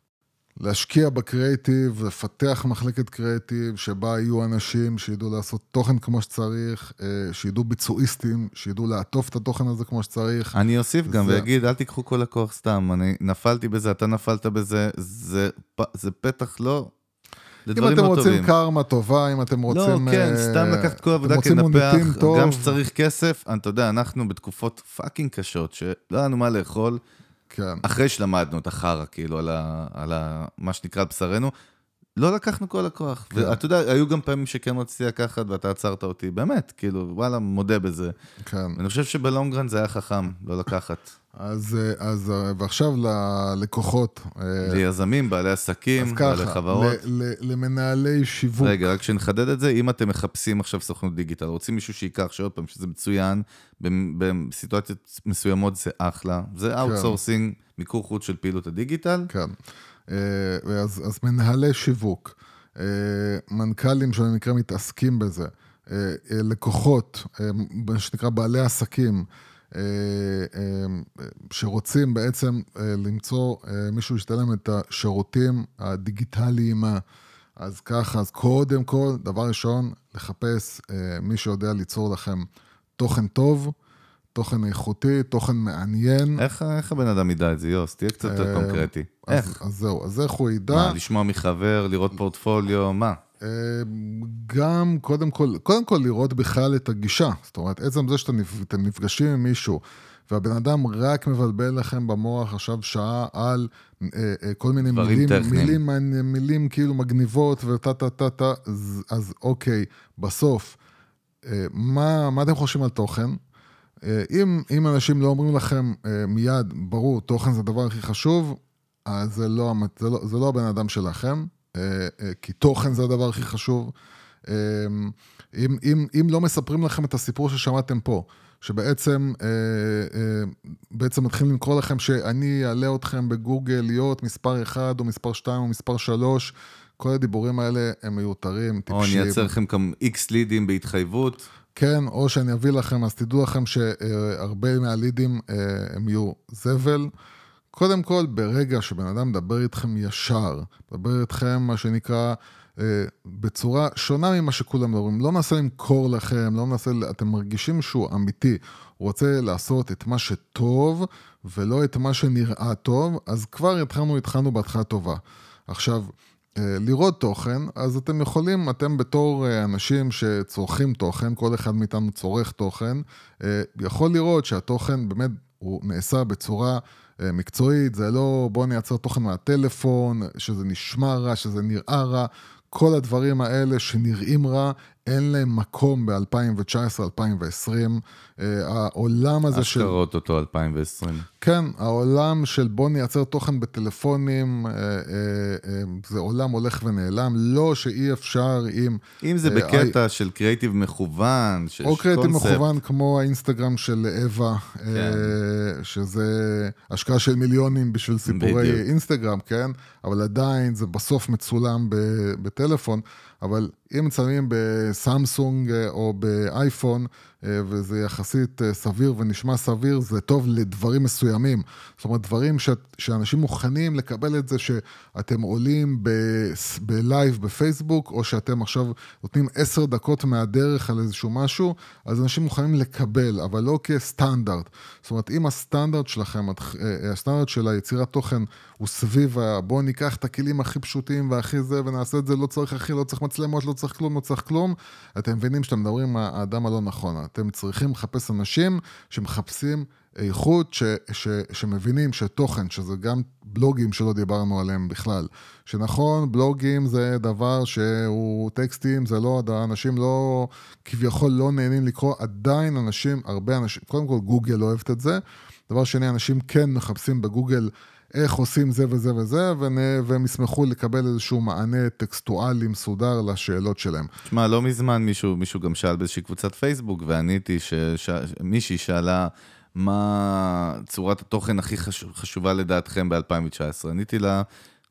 להשקיע בקריאיטיב, לפתח מחלקת קריאיטיב, שבה יהיו אנשים שידעו לעשות תוכן כמו שצריך, אה, שידעו ביצועיסטים, שידעו לעטוף את התוכן הזה כמו שצריך. אני אוסיף גם זה... ואגיד, אל תיקחו כל הכוח סתם, אני נפלתי בזה, אתה נפלת בזה, זה, זה פתח לא... אם אתם לא רוצים טובים. קרמה טובה, אם אתם לא, רוצים... לא, כן, uh, סתם לקחת כל עבודה כנפח, גם כשצריך כסף, אתה יודע, אנחנו בתקופות פאקינג קשות, שלא היה לנו מה לאכול. כן. אחרי שלמדנו את החרא, כאילו, על, ה, על ה, מה שנקרא בשרנו, לא לקחנו כל הכוח. כן. ואתה יודע, היו גם פעמים שכן רציתי לקחת ואתה עצרת אותי, באמת, כאילו, וואלה, מודה בזה. כן. ואני חושב שבלונגרן זה היה חכם, לא לקחת. אז, אז ועכשיו ללקוחות. אה, ליזמים, בעלי עסקים, ככה, בעלי חברות. ל, ל, למנהלי שיווק. רגע, רק שנחדד את זה, אם אתם מחפשים עכשיו סוכנות דיגיטל, רוצים מישהו שייקח, שעוד פעם, שזה מצוין, בסיטואציות מסוימות זה אחלה, זה outsourcing, כן. מיקור חוץ של פעילות הדיגיטל. כן, אה, אז, אז מנהלי שיווק, אה, מנכ"לים שבמקרה מתעסקים בזה, לקוחות, מה שנקרא בעלי עסקים, אה, אה, שרוצים בעצם אה, למצוא מישהו שישתלם את השירותים הדיגיטליים. אז ככה, אז קודם כל, דבר ראשון, לחפש מי שיודע ליצור לכם תוכן טוב, תוכן איכותי, תוכן מעניין. איך, איך הבן אדם ידע את זה, יוס? תהיה קצת יותר קונקרטי. אז, איך? אז זהו, אז איך הוא ידע? מה, לשמוע מחבר, לראות פורטפוליו, מה? גם, קודם כל, קודם כל לראות בכלל את הגישה. זאת אומרת, עצם זה שאתם נפגשים עם מישהו, והבן אדם רק מבלבל לכם במוח עכשיו שעה על אה, אה, כל מיני מילים, מילים, מילים, מילים כאילו מגניבות וטה טה טה טה, אז, אז אוקיי, בסוף, אה, מה, מה אתם חושבים על תוכן? אה, אם, אם אנשים לא אומרים לכם אה, מיד, ברור, תוכן זה הדבר הכי חשוב, אז זה לא, זה לא, זה לא הבן אדם שלכם. אה, אה, כי תוכן זה הדבר הכי חשוב. אה, אם, אם, אם לא מספרים לכם את הסיפור ששמעתם פה, שבעצם בעצם מתחילים לקרוא לכם שאני אעלה אתכם בגוגל להיות מספר 1 או מספר 2 או מספר 3, כל הדיבורים האלה הם מיותרים, טיפשים. או אני אעצר לכם גם איקס לידים בהתחייבות. כן, או שאני אביא לכם, אז תדעו לכם שהרבה מהלידים הם יהיו זבל. קודם כל, ברגע שבן אדם מדבר איתכם ישר, מדבר איתכם, מה שנקרא, אה, בצורה שונה ממה שכולם מדברים, לא מנסה למכור לכם, לא מנסה, אתם מרגישים שהוא אמיתי, הוא רוצה לעשות את מה שטוב ולא את מה שנראה טוב, אז כבר התחלנו, התחלנו בהתחלה טובה. עכשיו, אה, לראות תוכן, אז אתם יכולים, אתם בתור אה, אנשים שצורכים תוכן, כל אחד מאיתנו צורך תוכן, יכול לראות שהתוכן באמת הוא נעשה בצורה אה, מקצועית, זה לא בוא נייצר תוכן מהטלפון, שזה נשמע רע, שזה נראה רע, כל הדברים האלה שנראים רע, אין להם מקום ב-2019-2020. אה, העולם הזה של... אשכרות אותו 2020. כן, העולם של בוא נייצר תוכן בטלפונים, אה, זה עולם הולך ונעלם. לא שאי אפשר עם... אם זה בקטע I... של קריאיטיב מכוון, של קונספט. או קריאיטיב מכוון כמו האינסטגרם של אווה, כן. שזה השקעה של מיליונים בשביל סיפורי בדיוק. אינסטגרם, כן? אבל עדיין זה בסוף מצולם בטלפון. אבל אם מצלמים בסמסונג אה, או באייפון, וזה יחסית אה, סביר ונשמע סביר, זה טוב לדברים מסוימים. זאת אומרת, דברים ש... שאנשים מוכנים לקבל את זה שאתם עולים בלייב בפייסבוק, או שאתם עכשיו נותנים עשר דקות מהדרך על איזשהו משהו, אז אנשים מוכנים לקבל, אבל לא כסטנדרט. זאת אומרת, אם הסטנדרט שלכם, הסטנדרט של היצירת תוכן הוא סביב, בואו ניקח את הכלים הכי פשוטים והכי זה, ונעשה את זה, לא צריך הכי, לא צריך מצלמות, לא צריך כלום, לא צריך כלום, אתם מבינים שאתם מדברים עם האדם הלא נכון. אתם צריכים לחפש אנשים שמחפשים איכות, ש, ש, שמבינים שתוכן, שזה גם בלוגים שלא דיברנו עליהם בכלל, שנכון, בלוגים זה דבר שהוא טקסטים, זה לא, אנשים לא, כביכול לא נהנים לקרוא, עדיין אנשים, הרבה אנשים, קודם כל גוגל אוהבת את זה, דבר שני, אנשים כן מחפשים בגוגל איך עושים זה וזה וזה, והם ישמחו לקבל איזשהו מענה טקסטואלי מסודר לשאלות שלהם. תשמע, לא מזמן מישהו, מישהו גם שאל באיזושהי קבוצת פייסבוק, ועניתי שמישהי שאלה... מה צורת התוכן הכי חשוב, חשובה לדעתכם ב-2019? עניתי לה,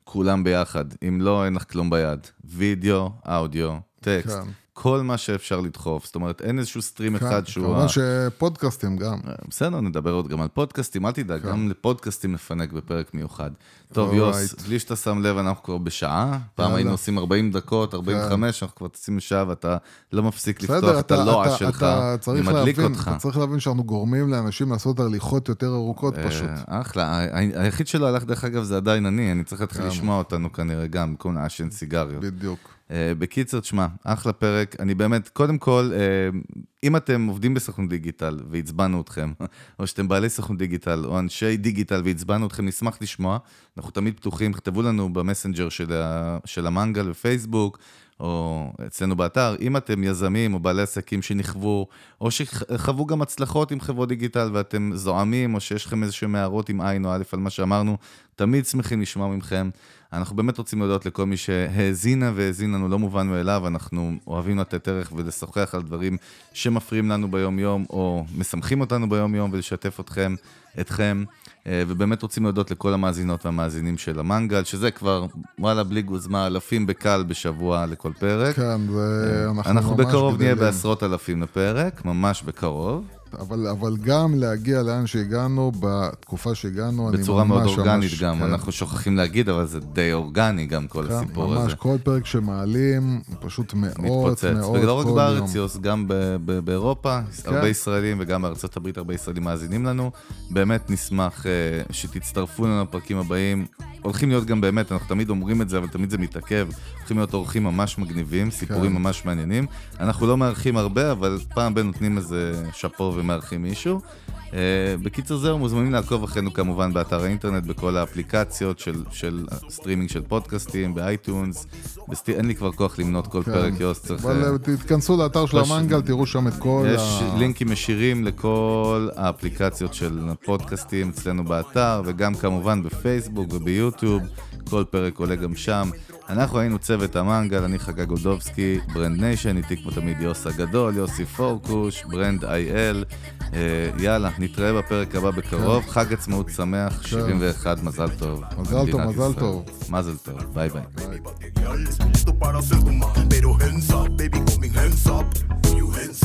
כולם ביחד, אם לא, אין לך כלום ביד. וידאו, אודיו, טקסט. כן. כל מה שאפשר לדחוף, זאת אומרת, אין איזשהו סטרים כן, אחד שהוא... כמובן שפודקאסטים גם. אה, בסדר, נדבר עוד גם על פודקאסטים, אל תדאג, כן. גם לפודקאסטים נפנק בפרק מיוחד. טוב, יוס, בלי שאתה שם לב, אנחנו כבר בשעה, פעם היינו עושים 40 דקות, 45, כן. אנחנו כבר טסים לשעה ואתה לא מפסיק לפתוח את הלוע שלך, אני מדליק אותך. אתה צריך להבין שאנחנו גורמים לאנשים לעשות הליכות יותר ארוכות אה, פשוט. אחלה, היחיד שלא הלך, דרך אגב, זה עדיין אני, אני צריך להתחיל לשמוע אותנו כנראה גם, במקום לעשן סיגריות. בדיוק. Uh, בקיצר, תשמע, אחלה פרק. אני באמת, קודם כל, uh, אם אתם עובדים בסוכנות דיגיטל ועצבנו אתכם, או שאתם בעלי סוכנות דיגיטל, או אנשי דיגיטל ועצבנו אתכם, נשמח לשמוע. אנחנו תמיד פתוחים, כתבו לנו במסנג'ר של, ה, של המנגל בפייסבוק, או אצלנו באתר, אם אתם יזמים או בעלי עסקים שנכוו, או שחוו גם הצלחות עם חברות דיגיטל ואתם זועמים, או שיש לכם איזשהם הערות עם עין או א' על מה שאמרנו, תמיד שמחים לשמוע מכם. אנחנו באמת רוצים להודות לכל מי שהאזינה והאזין לנו, לא מובן מאליו, אנחנו אוהבים לתת ערך ולשוחח על דברים שמפריעים לנו ביום-יום, או משמחים אותנו ביום-יום, ולשתף אתכם, אתכם, ובאמת רוצים להודות לכל המאזינות והמאזינים של המנגל, שזה כבר, וואלה, בלי גוזמה, אלפים בקל בשבוע לכל פרק. כן, ואנחנו אה, אנחנו בקרוב נהיה בעשרות אלפים לפרק, ממש בקרוב. אבל, אבל גם להגיע לאן שהגענו, בתקופה שהגענו, אני ממש... בצורה מאוד אורגנית ממש, גם, כן. אנחנו שוכחים להגיד, אבל זה די אורגני גם כל כן, הסיפור ממש, הזה. ממש, כל פרק שמעלים, פשוט מאות, מתפוצץ. מאות ולא רק בארץ, יוס, גם באירופה, כן. הרבה ישראלים, וגם בארצות הברית הרבה ישראלים מאזינים לנו. באמת נשמח uh, שתצטרפו לנו לפרקים הבאים. הולכים להיות גם באמת, אנחנו תמיד אומרים את זה, אבל תמיד זה מתעכב. הולכים להיות אורחים ממש מגניבים, סיפורים כן. ממש מעניינים. אנחנו לא מארחים הרבה, אבל פעם בין נותנים איזה שאפו ומארחים מישהו. אה, בקיצור זהו, מוזמנים לעקוב אחרינו כמובן באתר האינטרנט, בכל האפליקציות של, של סטרימינג של פודקאסטים, באייטונס. בסט... אין לי כבר כוח למנות כל כן. פרק, יוס, צריך... אבל אה, תתכנסו לאתר של פש... המנגל, תראו שם את כל יש ה... יש לינקים ישירים לכל האפליקציות של הפודקאסטים אצלנו באתר, וגם כמובן בפייסבוק וביוטיוב, כל פרק עולה גם שם. אנחנו היינו צוות המנגל, אני חגי גולדובסקי, Brand Nation, איתי כמו תמיד יוס הגדול, יוסי פורקוש, Brand IL. אה, יאללה, נתראה בפרק הבא בקרוב, כן. חג עצמאות שמח, 71, כן. מזל טוב. מזל טוב, מזל טוב. מזל טוב, ביי ביי.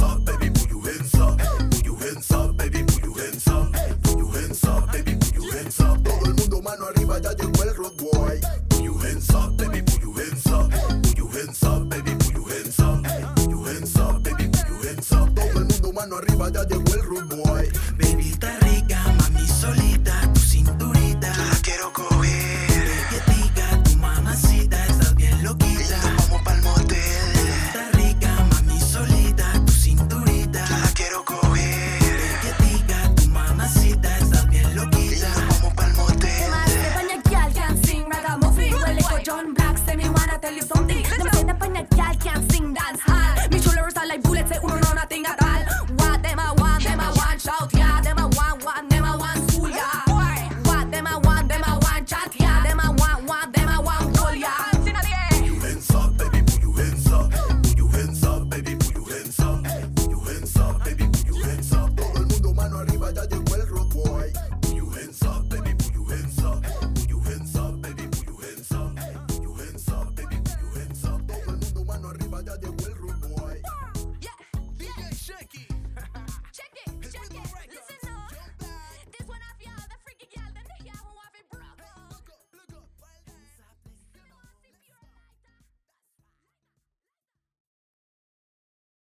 Todo